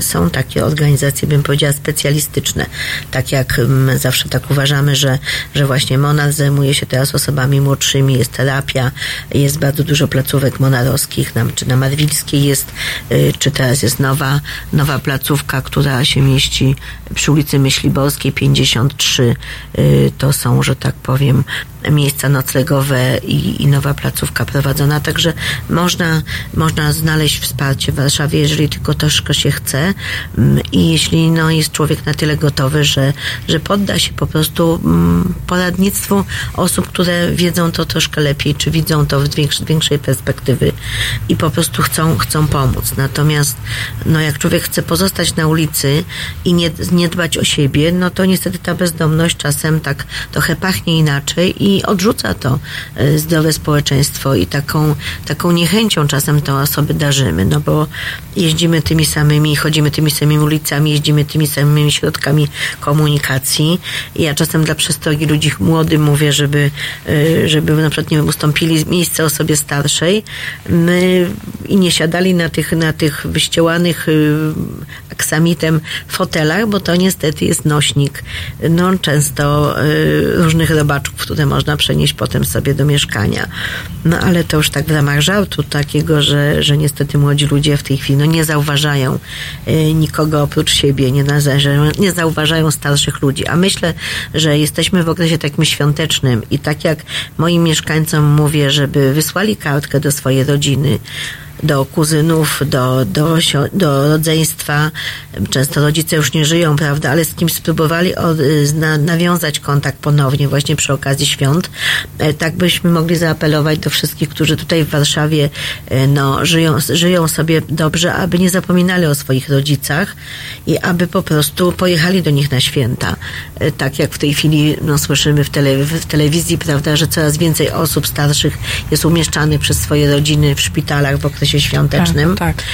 są takie organizacje, bym powiedziała, specjalistyczne. Tak jak mm, zawsze tak uważamy, że, że właśnie Monad zajmuje się teraz osobami młodszymi, jest terapia, jest bardzo dużo placówek monarowskich, nam, czy na Marwilskiej jest, y, czy teraz jest nowa, nowa placówka, która się mieści przy ulicy Myśliborskiej 53. Y, To są, że tak powiem, miejsca noclegowe i, i nowa placówka prowadzona, także można, można znaleźć wsparcie w Warszawie, jeżeli tylko troszkę się chce Mm, i jeśli no, jest człowiek na tyle gotowy, że, że podda się po prostu mm, poradnictwu osób, które wiedzą to troszkę lepiej, czy widzą to w większej, perspektywy i po prostu chcą, chcą pomóc. Natomiast no, jak człowiek chce pozostać na ulicy i nie, nie dbać o siebie, no to niestety ta bezdomność czasem tak trochę pachnie inaczej i odrzuca to e, zdrowe społeczeństwo i taką, taką niechęcią czasem te osoby darzymy, no bo jeździmy tymi samymi, chodzimy tymi samymi ulicami, jeździmy tymi samymi środkami komunikacji. I ja czasem dla przestrogi ludzi młodych mówię, żeby, e, żeby na przykład nie wiem, ustąpili miejsce osobie starszej my, i nie siadali na tych, na tych wyściełanych y, aksamitem fotelach, bo to niestety jest nośnik no, często y, różnych robaczków, które można przenieść potem sobie do mieszkania. No ale to już tak w ramach żartu takiego, że, że niestety młodzi ludzie w tej chwili no, nie zauważają y, nikogo oprócz siebie, nie, nazarzają, nie zauważają starszych ludzi. A myślę, że jesteśmy w okresie takim świątecznym i tak jak moim mieszkańcom mówię, żeby wysłali kartkę do swojej rodziny, do kuzynów, do, do, do rodzeństwa. Często rodzice już nie żyją, prawda, ale z kim spróbowali od, zna, nawiązać kontakt ponownie właśnie przy okazji świąt. E, Tak byśmy mogli zaapelować do wszystkich, którzy tutaj w Warszawie e, no, żyją, żyją sobie dobrze, aby nie zapominali o swoich rodzicach i aby po prostu pojechali do nich na święta. E, Tak jak w tej chwili no, słyszymy w, tele, w telewizji, prawda, że coraz więcej osób starszych jest umieszczanych przez swoje rodziny w szpitalach w okresie świątecznym. Tak, tak.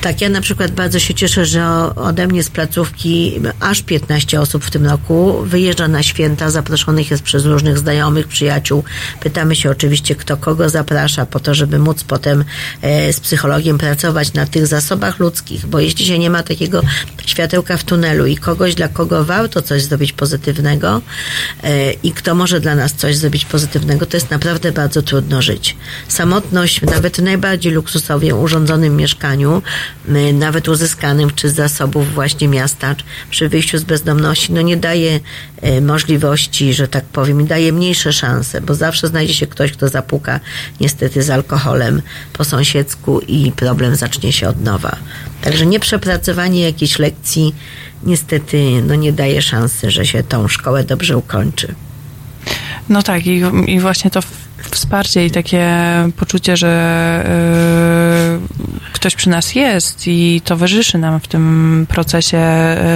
Tak, ja na przykład bardzo się cieszę, że ode mnie z placówki aż 15 osób w tym roku wyjeżdża na święta, zaproszonych jest przez różnych znajomych, przyjaciół. Pytamy się oczywiście, kto kogo zaprasza, po to, żeby móc potem e, z psychologiem pracować na tych zasobach ludzkich, bo jeśli się nie ma takiego światełka w tunelu i kogoś, dla kogo warto coś zrobić pozytywnego e, i kto może dla nas coś zrobić pozytywnego, to jest naprawdę bardzo trudno żyć. Samotność, nawet najbardziej luksusowie urządzonym mieszkaniu, nawet uzyskanym czy z zasobów właśnie miasta, przy wyjściu z bezdomności, no nie daje y, możliwości, że tak powiem, daje mniejsze szanse, bo zawsze znajdzie się ktoś, kto zapuka niestety z alkoholem po sąsiedzku i problem zacznie się od nowa. Także nieprzepracowanie jakiejś lekcji niestety no nie daje szansy, że się tą szkołę dobrze ukończy. No tak, i, i właśnie to wsparcie i takie poczucie, że y, ktoś przy nas jest i towarzyszy nam w tym procesie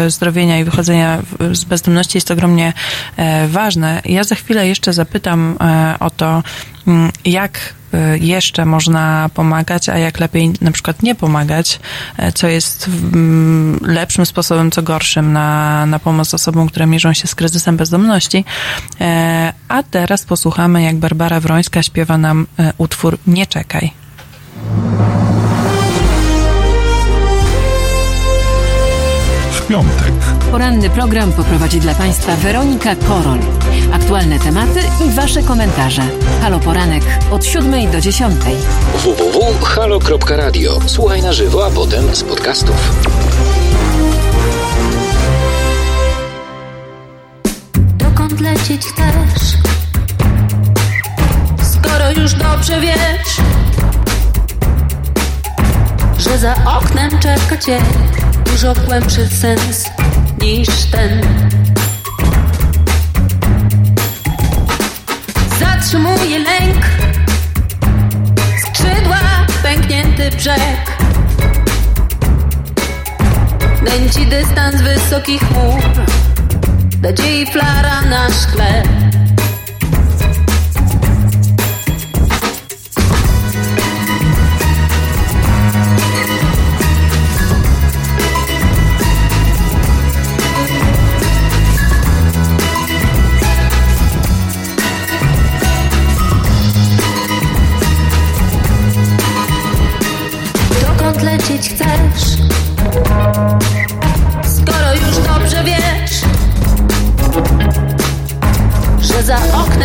y, zdrowienia i wychodzenia z bezdomności jest ogromnie e, ważne. Ja za chwilę jeszcze zapytam e, o to, mm, jak jeszcze można pomagać, a jak lepiej na przykład nie pomagać, e, co jest mm, lepszym sposobem, co gorszym na, na pomoc osobom, które mierzą się z kryzysem bezdomności. E, A teraz posłuchamy, jak Barbara Wrońska śpiewa nam e, utwór Nie czekaj. Piątek. Poranny program poprowadzi dla Państwa Weronika Korol. Aktualne tematy i Wasze komentarze. Halo Poranek od 7 do 10. www.halo.radio. Słuchaj na żywo, a potem z podcastów. Dokąd lecieć chcesz? Skoro już dobrze wiesz, że za oknem czeka cię dużo głębszy sens niż ten. Zatrzymuje lęk, skrzydła, pęknięty brzeg. Nęci dystans wysokich chmur nadziei flara na szkle.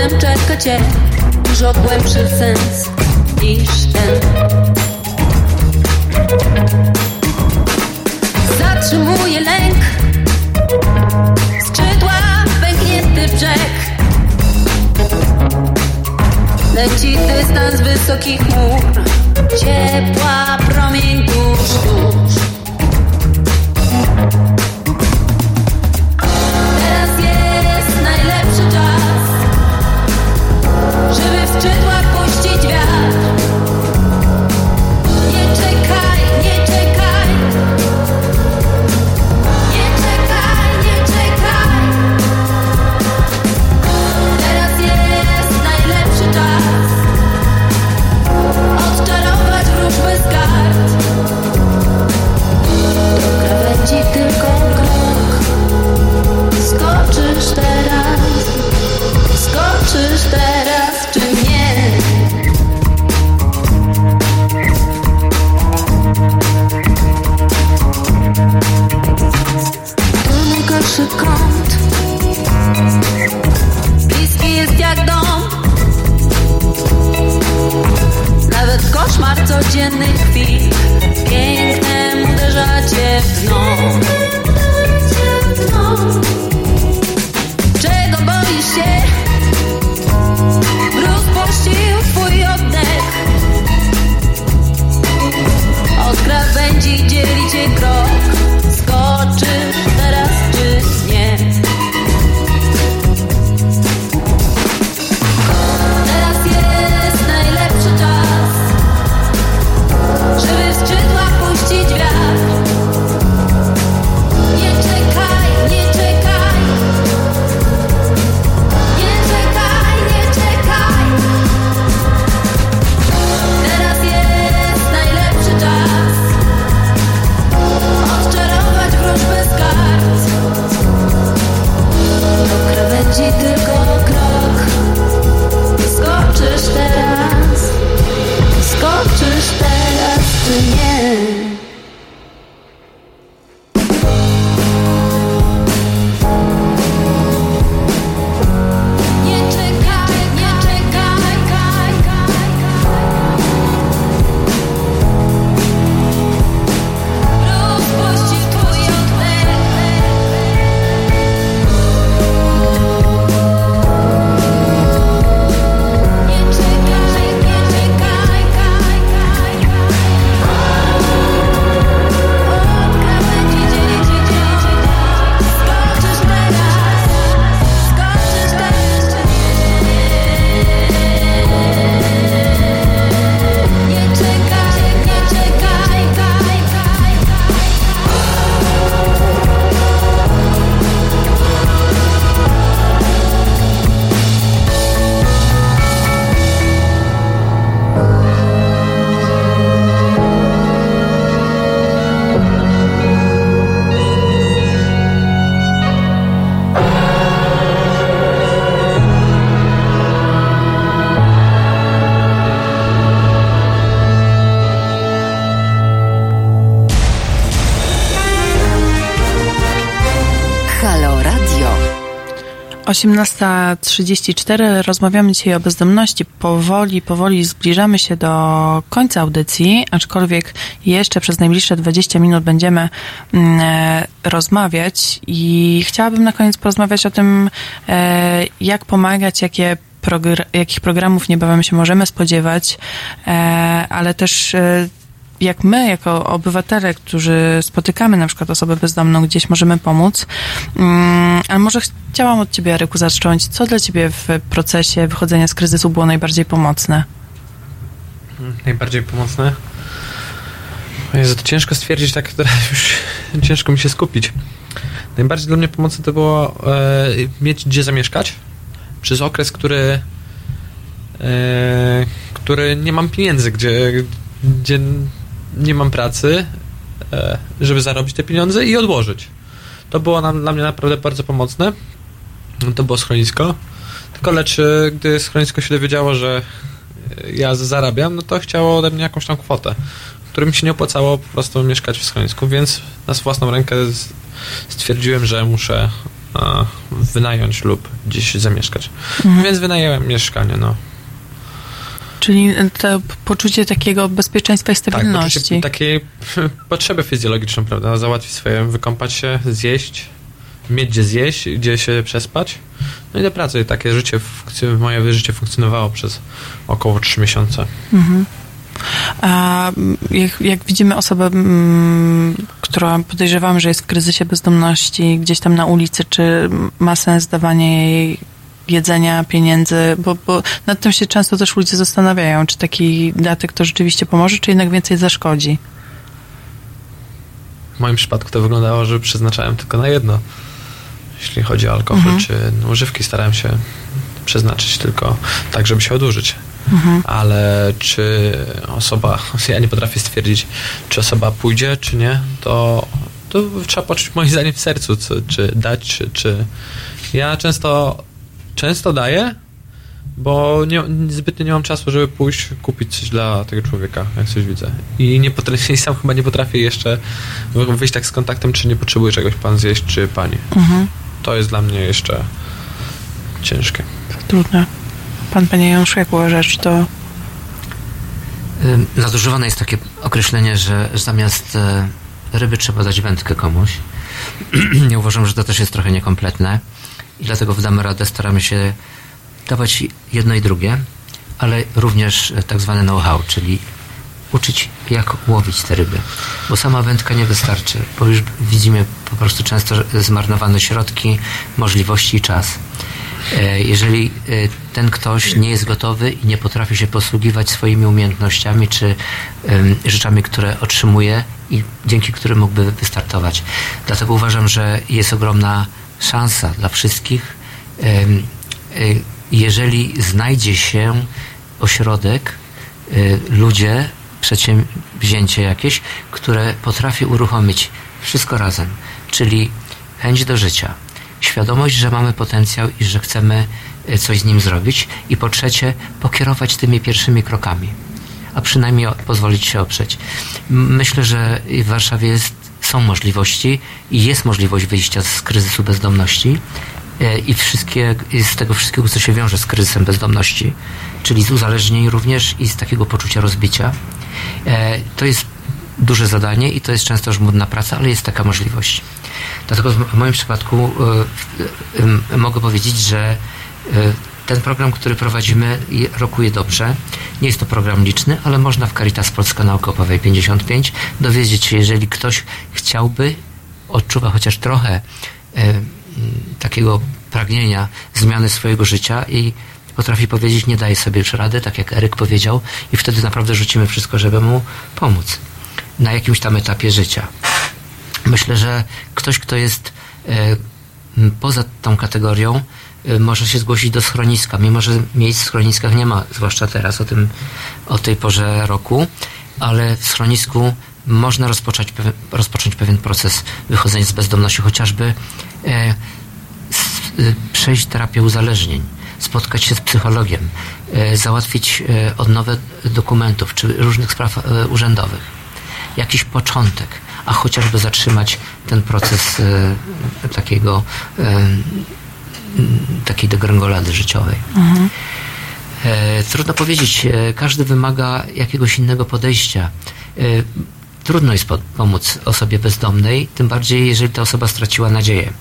Oknem czeka cię dużo głębszy sens niż ten. Zatrzymuje lęk, skrzydła, pęknięty brzeg. Leci dystans wysokich chmur, ciepła promień tuż, tuż. 18.34. Rozmawiamy dzisiaj o bezdomności. Powoli, powoli zbliżamy się do końca audycji, aczkolwiek jeszcze przez najbliższe 20 minut będziemy mm, e, rozmawiać i chciałabym na koniec porozmawiać o tym, e, jak pomagać, jakie progr- jakich programów niebawem się możemy spodziewać, e, ale też e, jak my, jako obywatele, którzy spotykamy na przykład osobę bezdomną, gdzieś możemy pomóc. Mm, ale może chciałam od Ciebie, Eryku, zacząć. Co dla Ciebie w procesie wychodzenia z kryzysu było najbardziej pomocne? Najbardziej pomocne? Jezu, to ciężko stwierdzić, tak teraz już ciężko mi się skupić. Najbardziej dla mnie pomocne to było e, mieć gdzie zamieszkać przez okres, który e, który nie mam pieniędzy, gdzie, gdzie nie mam pracy, e, żeby zarobić te pieniądze i odłożyć. To było nam, dla mnie naprawdę bardzo pomocne. To było schronisko. Tylko lecz e, gdy schronisko się dowiedziało, że e, ja zarabiam, no to chciało ode mnie jakąś tam kwotę, którym się nie opłacało po prostu mieszkać w schronisku, więc na własną rękę stwierdziłem, że muszę wynająć lub gdzieś zamieszkać. Mhm. Więc wynająłem mieszkanie, no. Czyli to poczucie takiego bezpieczeństwa i Tak, stabilności. poczucie takiej potrzebę fizjologiczną, prawda? Załatwić swoje, wykąpać się, zjeść, mieć gdzie zjeść, gdzie się przespać. No i do pracy. Takie życie, moje życie funkcjonowało przez około 3 miesiące. Mhm. A jak, jak widzimy osobę, która podejrzewamy, że jest w kryzysie bezdomności gdzieś tam na ulicy, czy ma sens dawanie jej jedzenia, pieniędzy, bo, bo nad tym się często też ludzie zastanawiają, czy taki datek to rzeczywiście pomoże, czy jednak więcej zaszkodzi. W moim przypadku to wyglądało, że przeznaczałem tylko na jedno. Jeśli chodzi o alkohol Mhm. czy używki, starałem się przeznaczyć tylko tak, żeby się odurzyć. Mhm. Ale czy osoba, ja nie potrafię stwierdzić, czy osoba pójdzie, czy nie, to, to trzeba poczuć moim zdaniem w sercu, co, czy dać, czy, czy... Ja często, często daję, bo nie, zbytnio nie mam czasu, żeby pójść kupić coś dla tego człowieka, jak coś widzę. I nie potrafię, i sam chyba nie potrafię jeszcze wy- wyjść tak z kontaktem, czy nie potrzebuje czegoś pan zjeść, czy pani. Mhm. To jest dla mnie jeszcze ciężkie. Trudne. Pan, panie Januszu, jak uważasz, czy to... Nadużywane jest takie określenie, że zamiast e, ryby trzeba dać wędkę komuś. Nie uważam, że to też jest trochę niekompletne i dlatego w Damy Radę staramy się dawać jedno i drugie, ale również e, tak zwane know-how, czyli uczyć jak łowić te ryby. Bo sama wędka nie wystarczy, bo już widzimy po prostu często zmarnowane środki, możliwości i czas. E, Jeżeli e, ten ktoś nie jest gotowy i nie potrafi się posługiwać swoimi umiejętnościami czy rzeczami, które otrzymuje i dzięki którym mógłby wystartować. Dlatego uważam, że jest ogromna szansa dla wszystkich, e, jeżeli znajdzie się ośrodek, y, ludzie, przedsięwzięcie jakieś, które potrafi uruchomić wszystko razem, czyli chęć do życia, świadomość, że mamy potencjał i że chcemy y, coś z nim zrobić i po trzecie pokierować tymi pierwszymi krokami, a przynajmniej pozwolić się oprzeć. Myślę, że w Warszawie jest, są możliwości i jest możliwość wyjścia z kryzysu bezdomności e, i wszystkie, z tego wszystkiego, co się wiąże z kryzysem bezdomności, czyli z uzależnień również i z takiego poczucia rozbicia. E, To jest duże zadanie i to jest często żmudna praca, ale jest taka możliwość. Dlatego w moim przypadku e, mogę powiedzieć, że ten program, który prowadzimy, je- rokuje dobrze. Nie jest to program liczny, ale można w Caritas Polska na Okopowej 55 dowiedzieć się, jeżeli ktoś chciałby, odczuwa chociaż trochę e, takiego pragnienia zmiany swojego życia i potrafi powiedzieć, nie daje sobie już rady, tak jak Eryk powiedział, i wtedy naprawdę rzucimy wszystko, żeby mu pomóc na jakimś tam etapie życia. Myślę, że ktoś, kto jest e, poza tą kategorią, może się zgłosić do schroniska, mimo że miejsc w schroniskach nie ma, zwłaszcza teraz, o, tym, o tej porze roku, ale w schronisku można rozpocząć, rozpocząć pewien proces wychodzenia z bezdomności, chociażby e, s- y, przejść terapię uzależnień, spotkać się z psychologiem, e, załatwić e, odnowę dokumentów czy różnych spraw e, urzędowych. Jakiś początek, a chociażby zatrzymać ten proces e, takiego e, takiej degrengolady życiowej. E, trudno powiedzieć, e, każdy wymaga jakiegoś innego podejścia. E, trudno jest po- pomóc osobie bezdomnej, tym bardziej jeżeli ta osoba straciła nadzieję.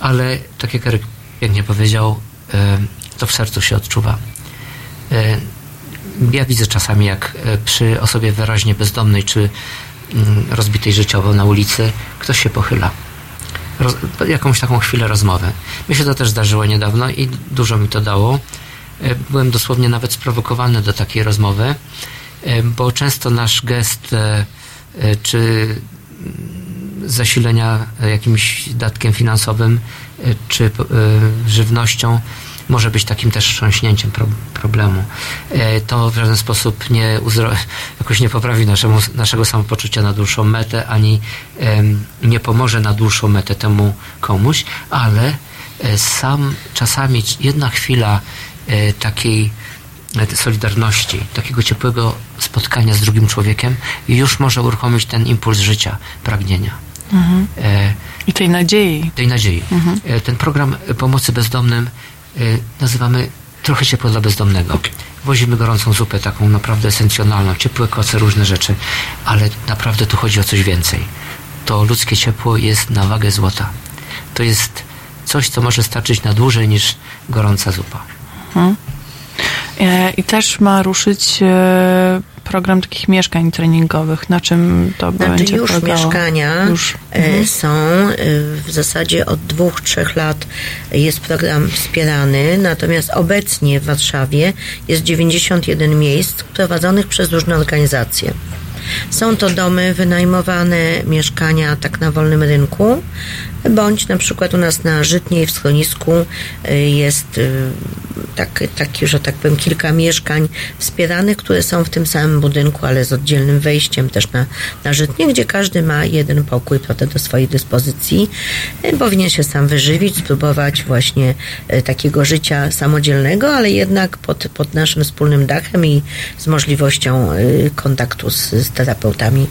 Ale tak jak Eryk pięknie powiedział, to w sercu się odczuwa. Ja widzę czasami, jak przy osobie wyraźnie bezdomnej czy mm, rozbitej życiowo na ulicy ktoś się pochyla. Roz, jakąś taką chwilę rozmowy. Mi się to też zdarzyło niedawno i dużo mi to dało. E, Byłem dosłownie nawet sprowokowany do takiej rozmowy, e, bo często nasz gest e, czy zasilenia jakimś datkiem finansowym czy żywnością może być takim też wstrząśnięciem pro, problemu. E, To w żaden sposób nie uzro, jakoś nie poprawi naszemu, naszego samopoczucia na dłuższą metę, ani nie pomoże na dłuższą metę temu komuś, ale e, sam czasami jedna chwila e, takiej solidarności, takiego ciepłego spotkania z drugim człowiekiem już może uruchomić ten impuls życia, pragnienia. Mhm. I tej nadziei. tej nadziei. Mhm. Ten program pomocy bezdomnym nazywamy trochę ciepło dla bezdomnego. Wozimy gorącą zupę, taką naprawdę esencjonalną, ciepłe koce, różne rzeczy, ale naprawdę tu chodzi o coś więcej. To ludzkie ciepło jest na wagę złota. To jest coś, co może starczyć na dłużej niż gorąca zupa. Mhm. E, I też ma ruszyć e, program takich mieszkań treningowych. Na czym to Znaczy będzie już polegało? mieszkania Już. e, Mhm. są e, w zasadzie od dwóch, trzech lat jest program wspierany, natomiast obecnie w Warszawie jest 91 miejsc prowadzonych przez różne organizacje. Są to domy wynajmowane, mieszkania tak na wolnym rynku, bądź na przykład u nas na Żytniej w schronisku y, jest y, tak, taki, że tak powiem, kilka mieszkań wspieranych, które są w tym samym budynku, ale z oddzielnym wejściem też na, na Żytnie, gdzie każdy ma jeden pokój do swojej dyspozycji. Y, Powinien się sam wyżywić, spróbować właśnie takiego życia samodzielnego, ale jednak pod, pod naszym wspólnym dachem i z możliwością kontaktu z, z terapeutami,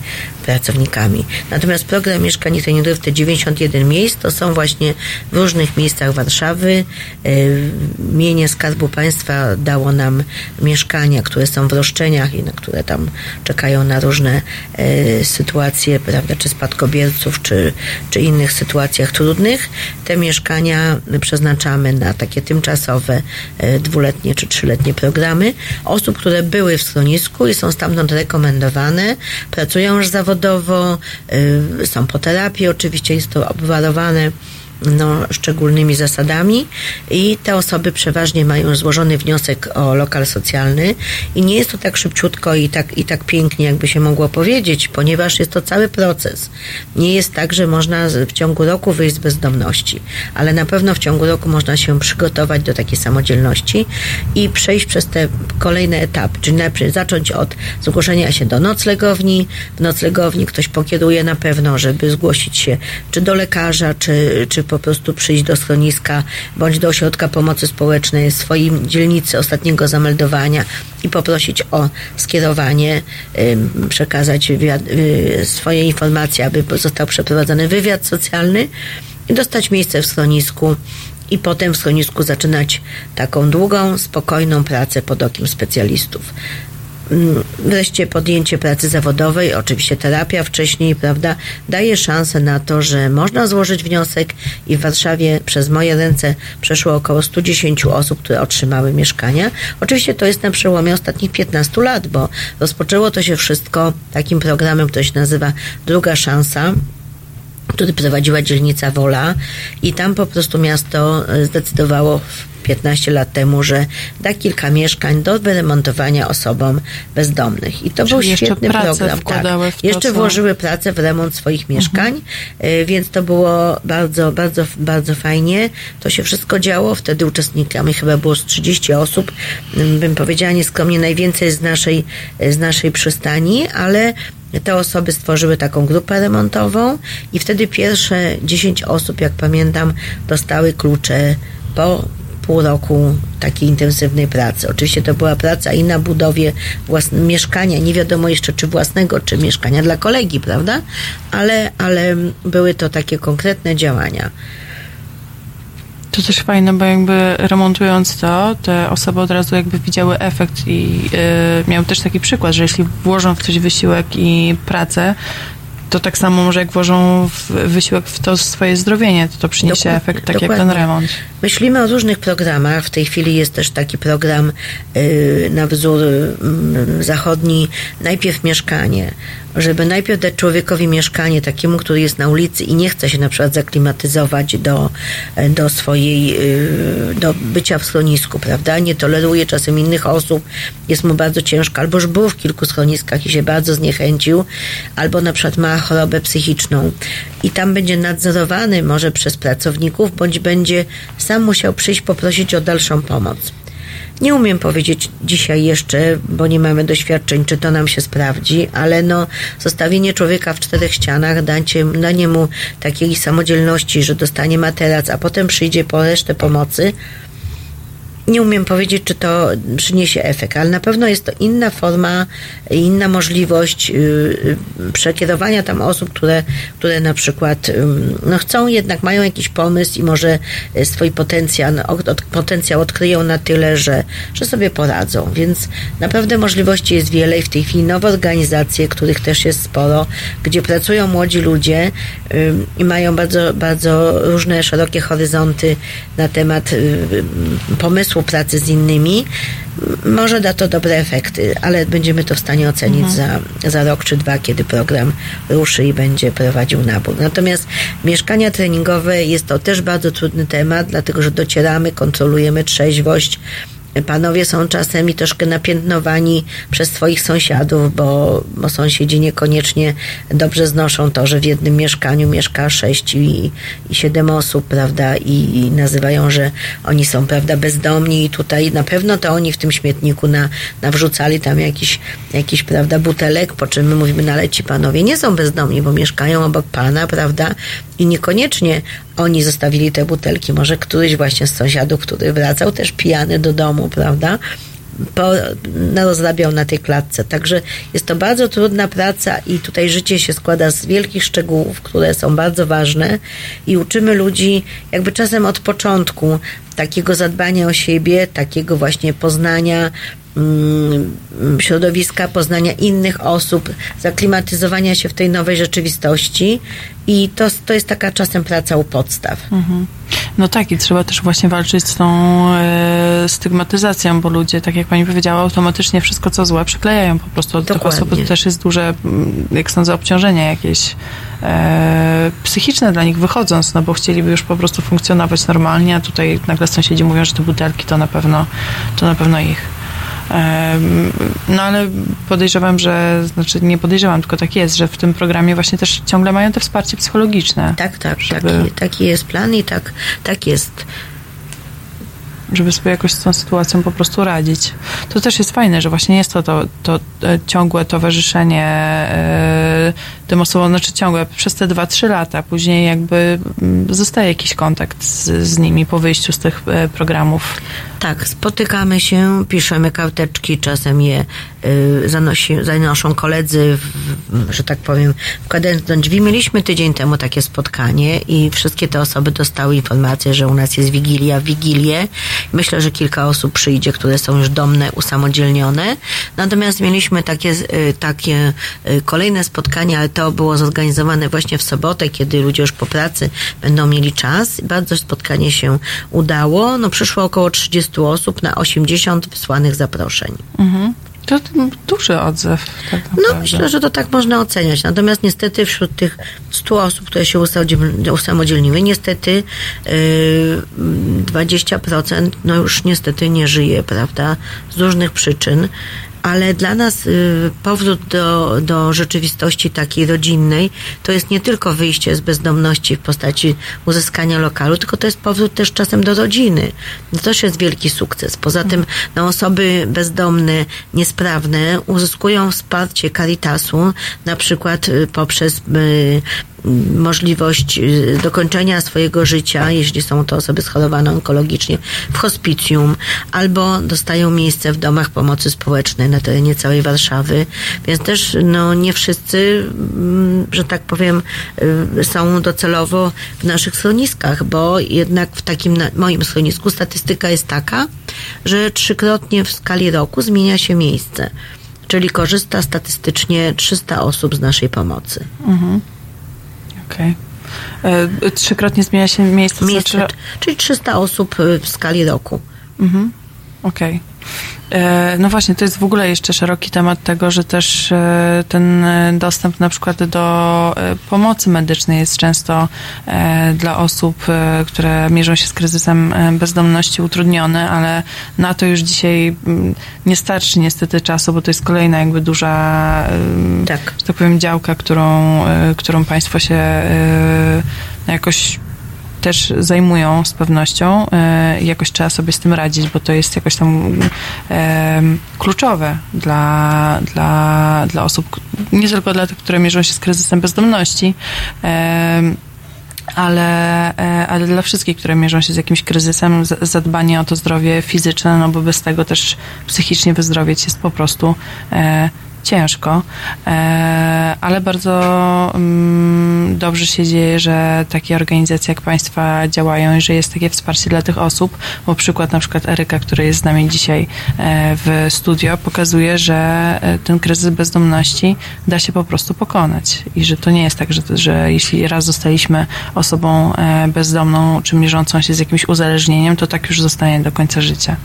pracownikami. Natomiast program Mieszkań Treningowych, te 91 miejsc, to są właśnie w różnych miejscach Warszawy. Y, Mienie Skarbu Państwa dało nam mieszkania, które są w roszczeniach i na które tam czekają na różne y, sytuacje, prawda, czy spadkobierców, czy, czy innych sytuacjach trudnych. Te mieszkania przeznaczamy na takie tymczasowe, y, dwuletnie czy trzyletnie programy osób, które były w schronisku i są stamtąd rekomendowane, pracują już zawodowo, są po terapii, oczywiście jest to obwarowane zorganizowane no, szczególnymi zasadami i te osoby przeważnie mają złożony wniosek o lokal socjalny i nie jest to tak szybciutko i tak, i tak pięknie, jakby się mogło powiedzieć, ponieważ jest to cały proces. Nie jest tak, że można w ciągu roku wyjść z bezdomności, ale na pewno w ciągu roku można się przygotować do takiej samodzielności i przejść przez te kolejne etapy, czyli najpierw zacząć od zgłoszenia się do noclegowni. W noclegowni ktoś pokieruje na pewno, żeby zgłosić się czy do lekarza, czy, czy po prostu przyjść do schroniska, bądź do ośrodka pomocy społecznej swojej dzielnicy ostatniego zameldowania i poprosić o skierowanie, przekazać y, swoje informacje, aby został przeprowadzony wywiad socjalny i dostać miejsce w schronisku i potem w schronisku zaczynać taką długą, spokojną pracę pod okiem specjalistów. Wreszcie podjęcie pracy zawodowej, oczywiście terapia wcześniej, prawda, daje szansę na to, że można złożyć wniosek i w Warszawie przez moje ręce przeszło około 110 osób, które otrzymały mieszkania. Oczywiście to jest na przełomie ostatnich 15 lat, bo rozpoczęło to się wszystko takim programem, który się nazywa Druga Szansa, który prowadziła dzielnica Wola i tam po prostu miasto e, zdecydowało 15 lat temu, że da kilka mieszkań do wyremontowania osobom bezdomnych. I to Czyli był świetny program. Tak. to, Jeszcze włożyły pracę w remont swoich mieszkań, e, więc to było bardzo, bardzo, bardzo fajnie. To się wszystko działo. Wtedy uczestnikami chyba było z 30 osób. Mm, Bym powiedziała nieskromnie najwięcej z naszej, z naszej przystani, ale te osoby stworzyły taką grupę remontową i wtedy pierwsze 10 osób, jak pamiętam, dostały klucze po pół roku takiej intensywnej pracy. Oczywiście to była praca i na budowie własne, mieszkania, nie wiadomo jeszcze czy własnego, czy mieszkania dla kolegi, prawda? Ale, ale były to takie konkretne działania. To też fajne, bo jakby remontując to, te osoby od razu jakby widziały efekt i y, miał też taki przykład, że jeśli włożą w coś wysiłek i pracę, to tak samo może jak włożą w wysiłek w to swoje zdrowienie, to to przyniesie Dokładnie, efekt tak jak ten dokładnie. remont. Myślimy o różnych programach. W tej chwili jest też taki program y, na wzór y, zachodni. Najpierw mieszkanie. Żeby najpierw dać człowiekowi mieszkanie takiemu, który jest na ulicy i nie chce się na przykład zaklimatyzować do, do swojej, y, do bycia w schronisku, prawda? Nie toleruje czasem innych osób, jest mu bardzo ciężko, albo już był w kilku schroniskach i się bardzo zniechęcił, albo na przykład ma chorobę psychiczną i tam będzie nadzorowany może przez pracowników, bądź będzie sam musiał przyjść poprosić o dalszą pomoc. Nie umiem powiedzieć dzisiaj jeszcze, bo nie mamy doświadczeń, czy to nam się sprawdzi, ale no, zostawienie człowieka w czterech ścianach, danie, danie mu takiej samodzielności, że dostanie materac, a potem przyjdzie po resztę pomocy, nie umiem powiedzieć, czy to przyniesie efekt, ale na pewno jest to inna forma, inna możliwość yy, przekierowania tam osób, które, które na przykład no chcą jednak, mają jakiś pomysł i może y, swój potencjał, potencjał odkryją na tyle, że, że sobie poradzą. Więc naprawdę możliwości jest wiele i w tej chwili nowe organizacje, których też jest sporo, gdzie pracują młodzi ludzie i mają bardzo, bardzo różne, szerokie horyzonty na temat yy, pomysłu pracy z innymi, może da to dobre efekty, ale będziemy to w stanie ocenić Mhm. za, za rok czy dwa, kiedy program ruszy i będzie prowadził nabór. Natomiast mieszkania treningowe jest to też bardzo trudny temat, dlatego że docieramy, kontrolujemy trzeźwość. Panowie są czasem i troszkę napiętnowani przez swoich sąsiadów, bo, bo sąsiedzi niekoniecznie dobrze znoszą to, że w jednym mieszkaniu mieszka sześć i, i siedem osób, prawda, i, i nazywają, że oni są, prawda, bezdomni i tutaj na pewno to oni w tym śmietniku na, nawrzucali tam jakiś, jakiś, prawda, butelek, po czym my mówimy, no ale ci panowie nie są bezdomni, bo mieszkają obok pana, prawda, i niekoniecznie oni zostawili te butelki, może któryś właśnie z sąsiadów, który wracał też pijany do domu, prawda, po, no, rozrabiał na tej klatce. Także jest to bardzo trudna praca i tutaj życie się składa z wielkich szczegółów, które są bardzo ważne i uczymy ludzi jakby czasem od początku takiego zadbania o siebie, takiego właśnie poznania środowiska, poznania innych osób, zaklimatyzowania się w tej nowej rzeczywistości i to, to jest taka czasem praca u podstaw. Mhm. No tak, i trzeba też właśnie walczyć z tą e, stygmatyzacją, bo ludzie, tak jak pani powiedziała, automatycznie wszystko co złe przyklejają po prostu od tych Dokładnie. osób. To też jest duże, mm, jak sądzę, obciążenie jakieś e, psychiczne dla nich wychodząc, no bo chcieliby już po prostu funkcjonować normalnie, a tutaj nagle sąsiedzi mówią, że te butelki to na pewno, to na pewno ich. No ale podejrzewam, że, znaczy nie podejrzewam, tylko tak jest, że w tym programie właśnie też ciągle mają te wsparcie psychologiczne. Tak, tak, Żeby- taki, taki jest plan i tak, tak jest. Żeby sobie jakoś z tą sytuacją po prostu radzić. To też jest fajne, że właśnie jest to, to, to e, ciągłe towarzyszenie e, tym osobom, znaczy ciągłe przez te 2-3 lata, później jakby mm, zostaje jakiś kontakt z, z nimi po wyjściu z tych e, programów. Tak, spotykamy się, piszemy karteczki, czasem je y, zanosi, zanoszą koledzy, w, że tak powiem, w kadencji drzwi. Mieliśmy tydzień temu takie spotkanie i wszystkie te osoby dostały informację, że u nas jest Wigilia w Wigilię. Myślę, że kilka osób przyjdzie, które są już domne, usamodzielnione. Natomiast mieliśmy takie, y, takie y, kolejne spotkania, ale to było zorganizowane właśnie w sobotę, kiedy ludzie już po pracy będą mieli czas. Bardzo spotkanie się udało. No przyszło około 30 osób na 80 wysłanych zaproszeń. Mhm. To duży odzew. Tak No naprawdę. myślę, że to tak można oceniać. Natomiast niestety wśród tych 100 osób, które się usamodziel- usamodzielniły, niestety yy, 20% no już niestety nie żyje, prawda? Z różnych przyczyn. Ale dla nas y, powrót do, do rzeczywistości takiej rodzinnej to jest nie tylko wyjście z bezdomności w postaci uzyskania lokalu, tylko to jest powrót też czasem do rodziny. To też jest wielki sukces. Poza tym no, osoby bezdomne, niesprawne uzyskują wsparcie Caritasu, na przykład y, poprzez y, możliwość y, dokończenia swojego życia, jeśli są to osoby schorowane onkologicznie, w hospicjum, albo dostają miejsce w domach pomocy społecznej na terenie całej Warszawy. Więc też no, nie wszyscy, mm, że tak powiem, y, są docelowo w naszych schroniskach, bo jednak w takim moim schronisku statystyka jest taka, że trzykrotnie w skali roku zmienia się miejsce. Czyli korzysta statystycznie 300 osób z naszej pomocy. Mhm. Okej. E, Trzykrotnie zmienia się miejsce. Miejsce, znaczy- czyli 300 osób y, w skali roku. Mhm. Okej. E, No właśnie, to jest w ogóle jeszcze szeroki temat tego, że też e, ten e, dostęp na przykład do e, pomocy medycznej jest często e, dla osób, e, które mierzą się z kryzysem e, bezdomności utrudniony, ale na to już dzisiaj mm, nie starczy niestety czasu, bo to jest kolejna jakby duża, e, Tak. że tak powiem, działka, którą, e, którą państwo się e, jakoś też zajmują z pewnością e, jakoś trzeba sobie z tym radzić, bo to jest jakoś tam e, kluczowe dla, dla, dla osób, nie tylko dla tych, które mierzą się z kryzysem bezdomności, e, ale, ale dla wszystkich, które mierzą się z jakimś kryzysem, zadbanie o to zdrowie fizyczne, no bo bez tego też psychicznie wyzdrowieć jest po prostu ciężko, e, ale bardzo mm, dobrze się dzieje, że takie organizacje jak Państwa działają i że jest takie wsparcie dla tych osób, bo przykład na przykład Eryka, który jest z nami dzisiaj e, w studio, pokazuje, że e, ten kryzys bezdomności da się po prostu pokonać i że to nie jest tak, że, że jeśli raz zostaliśmy osobą bezdomną czy mierzącą się z jakimś uzależnieniem, to tak już zostanie do końca życia.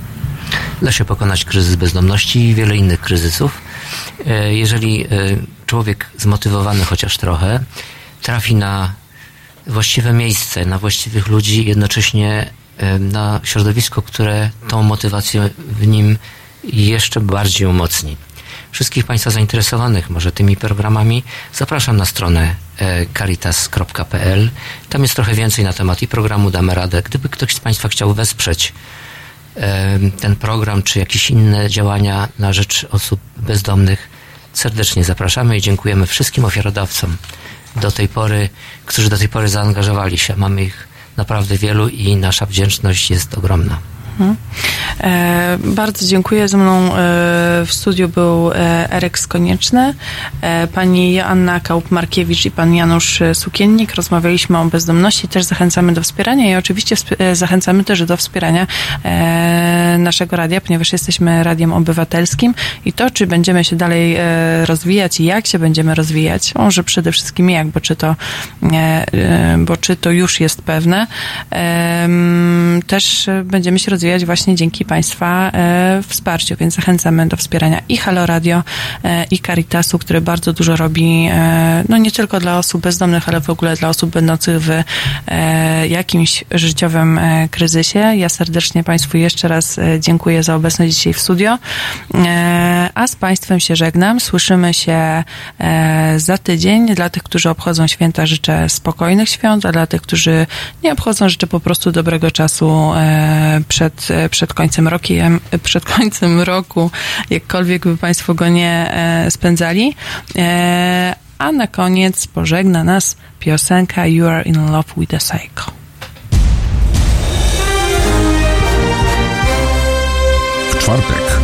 Da się pokonać kryzys bezdomności i wiele innych kryzysów. E, Jeżeli e, człowiek zmotywowany chociaż trochę trafi na właściwe miejsce, na właściwych ludzi, jednocześnie e, na środowisko, które tą motywację w nim jeszcze bardziej umocni. Wszystkich Państwa zainteresowanych może tymi programami zapraszam na stronę caritas.pl. Tam jest trochę więcej na temat i programu Damy Radę. Gdyby ktoś z Państwa chciał wesprzeć ten program, czy jakieś inne działania na rzecz osób bezdomnych, serdecznie zapraszamy i dziękujemy wszystkim ofiarodawcom do tej pory, którzy do tej pory zaangażowali się. Mamy ich naprawdę wielu i nasza wdzięczność jest ogromna. Mhm. E, bardzo dziękuję. Ze mną e, w studiu był e, Erek Skonieczny, e, pani Joanna Kaup-Markiewicz i pan Janusz Sukiennik. Rozmawialiśmy o bezdomności. Też zachęcamy do wspierania i oczywiście e, zachęcamy też do wspierania e, naszego radia, ponieważ jesteśmy radiem obywatelskim i to, czy będziemy się dalej rozwijać i jak się będziemy rozwijać, może przede wszystkim jak, bo czy to, bo czy to już jest pewne, też będziemy się rozwijać właśnie dzięki Państwa e, wsparciu, więc zachęcamy do wspierania i Halo Radio, e, i Caritasu, który bardzo dużo robi, e, no nie tylko dla osób bezdomnych, ale w ogóle dla osób będących w jakimś życiowym kryzysie. Ja serdecznie Państwu jeszcze raz dziękuję za obecność dzisiaj w studio, a z Państwem się żegnam. Słyszymy się za tydzień. Dla tych, którzy obchodzą święta, życzę spokojnych świąt, a dla tych, którzy nie obchodzą, życzę po prostu dobrego czasu e, przed, przed końcem rokiem, przed końcem roku, jakkolwiek by Państwo go nie e, spędzali. E, a na koniec pożegna nas piosenka You Are in Love with a Psycho. W czwartek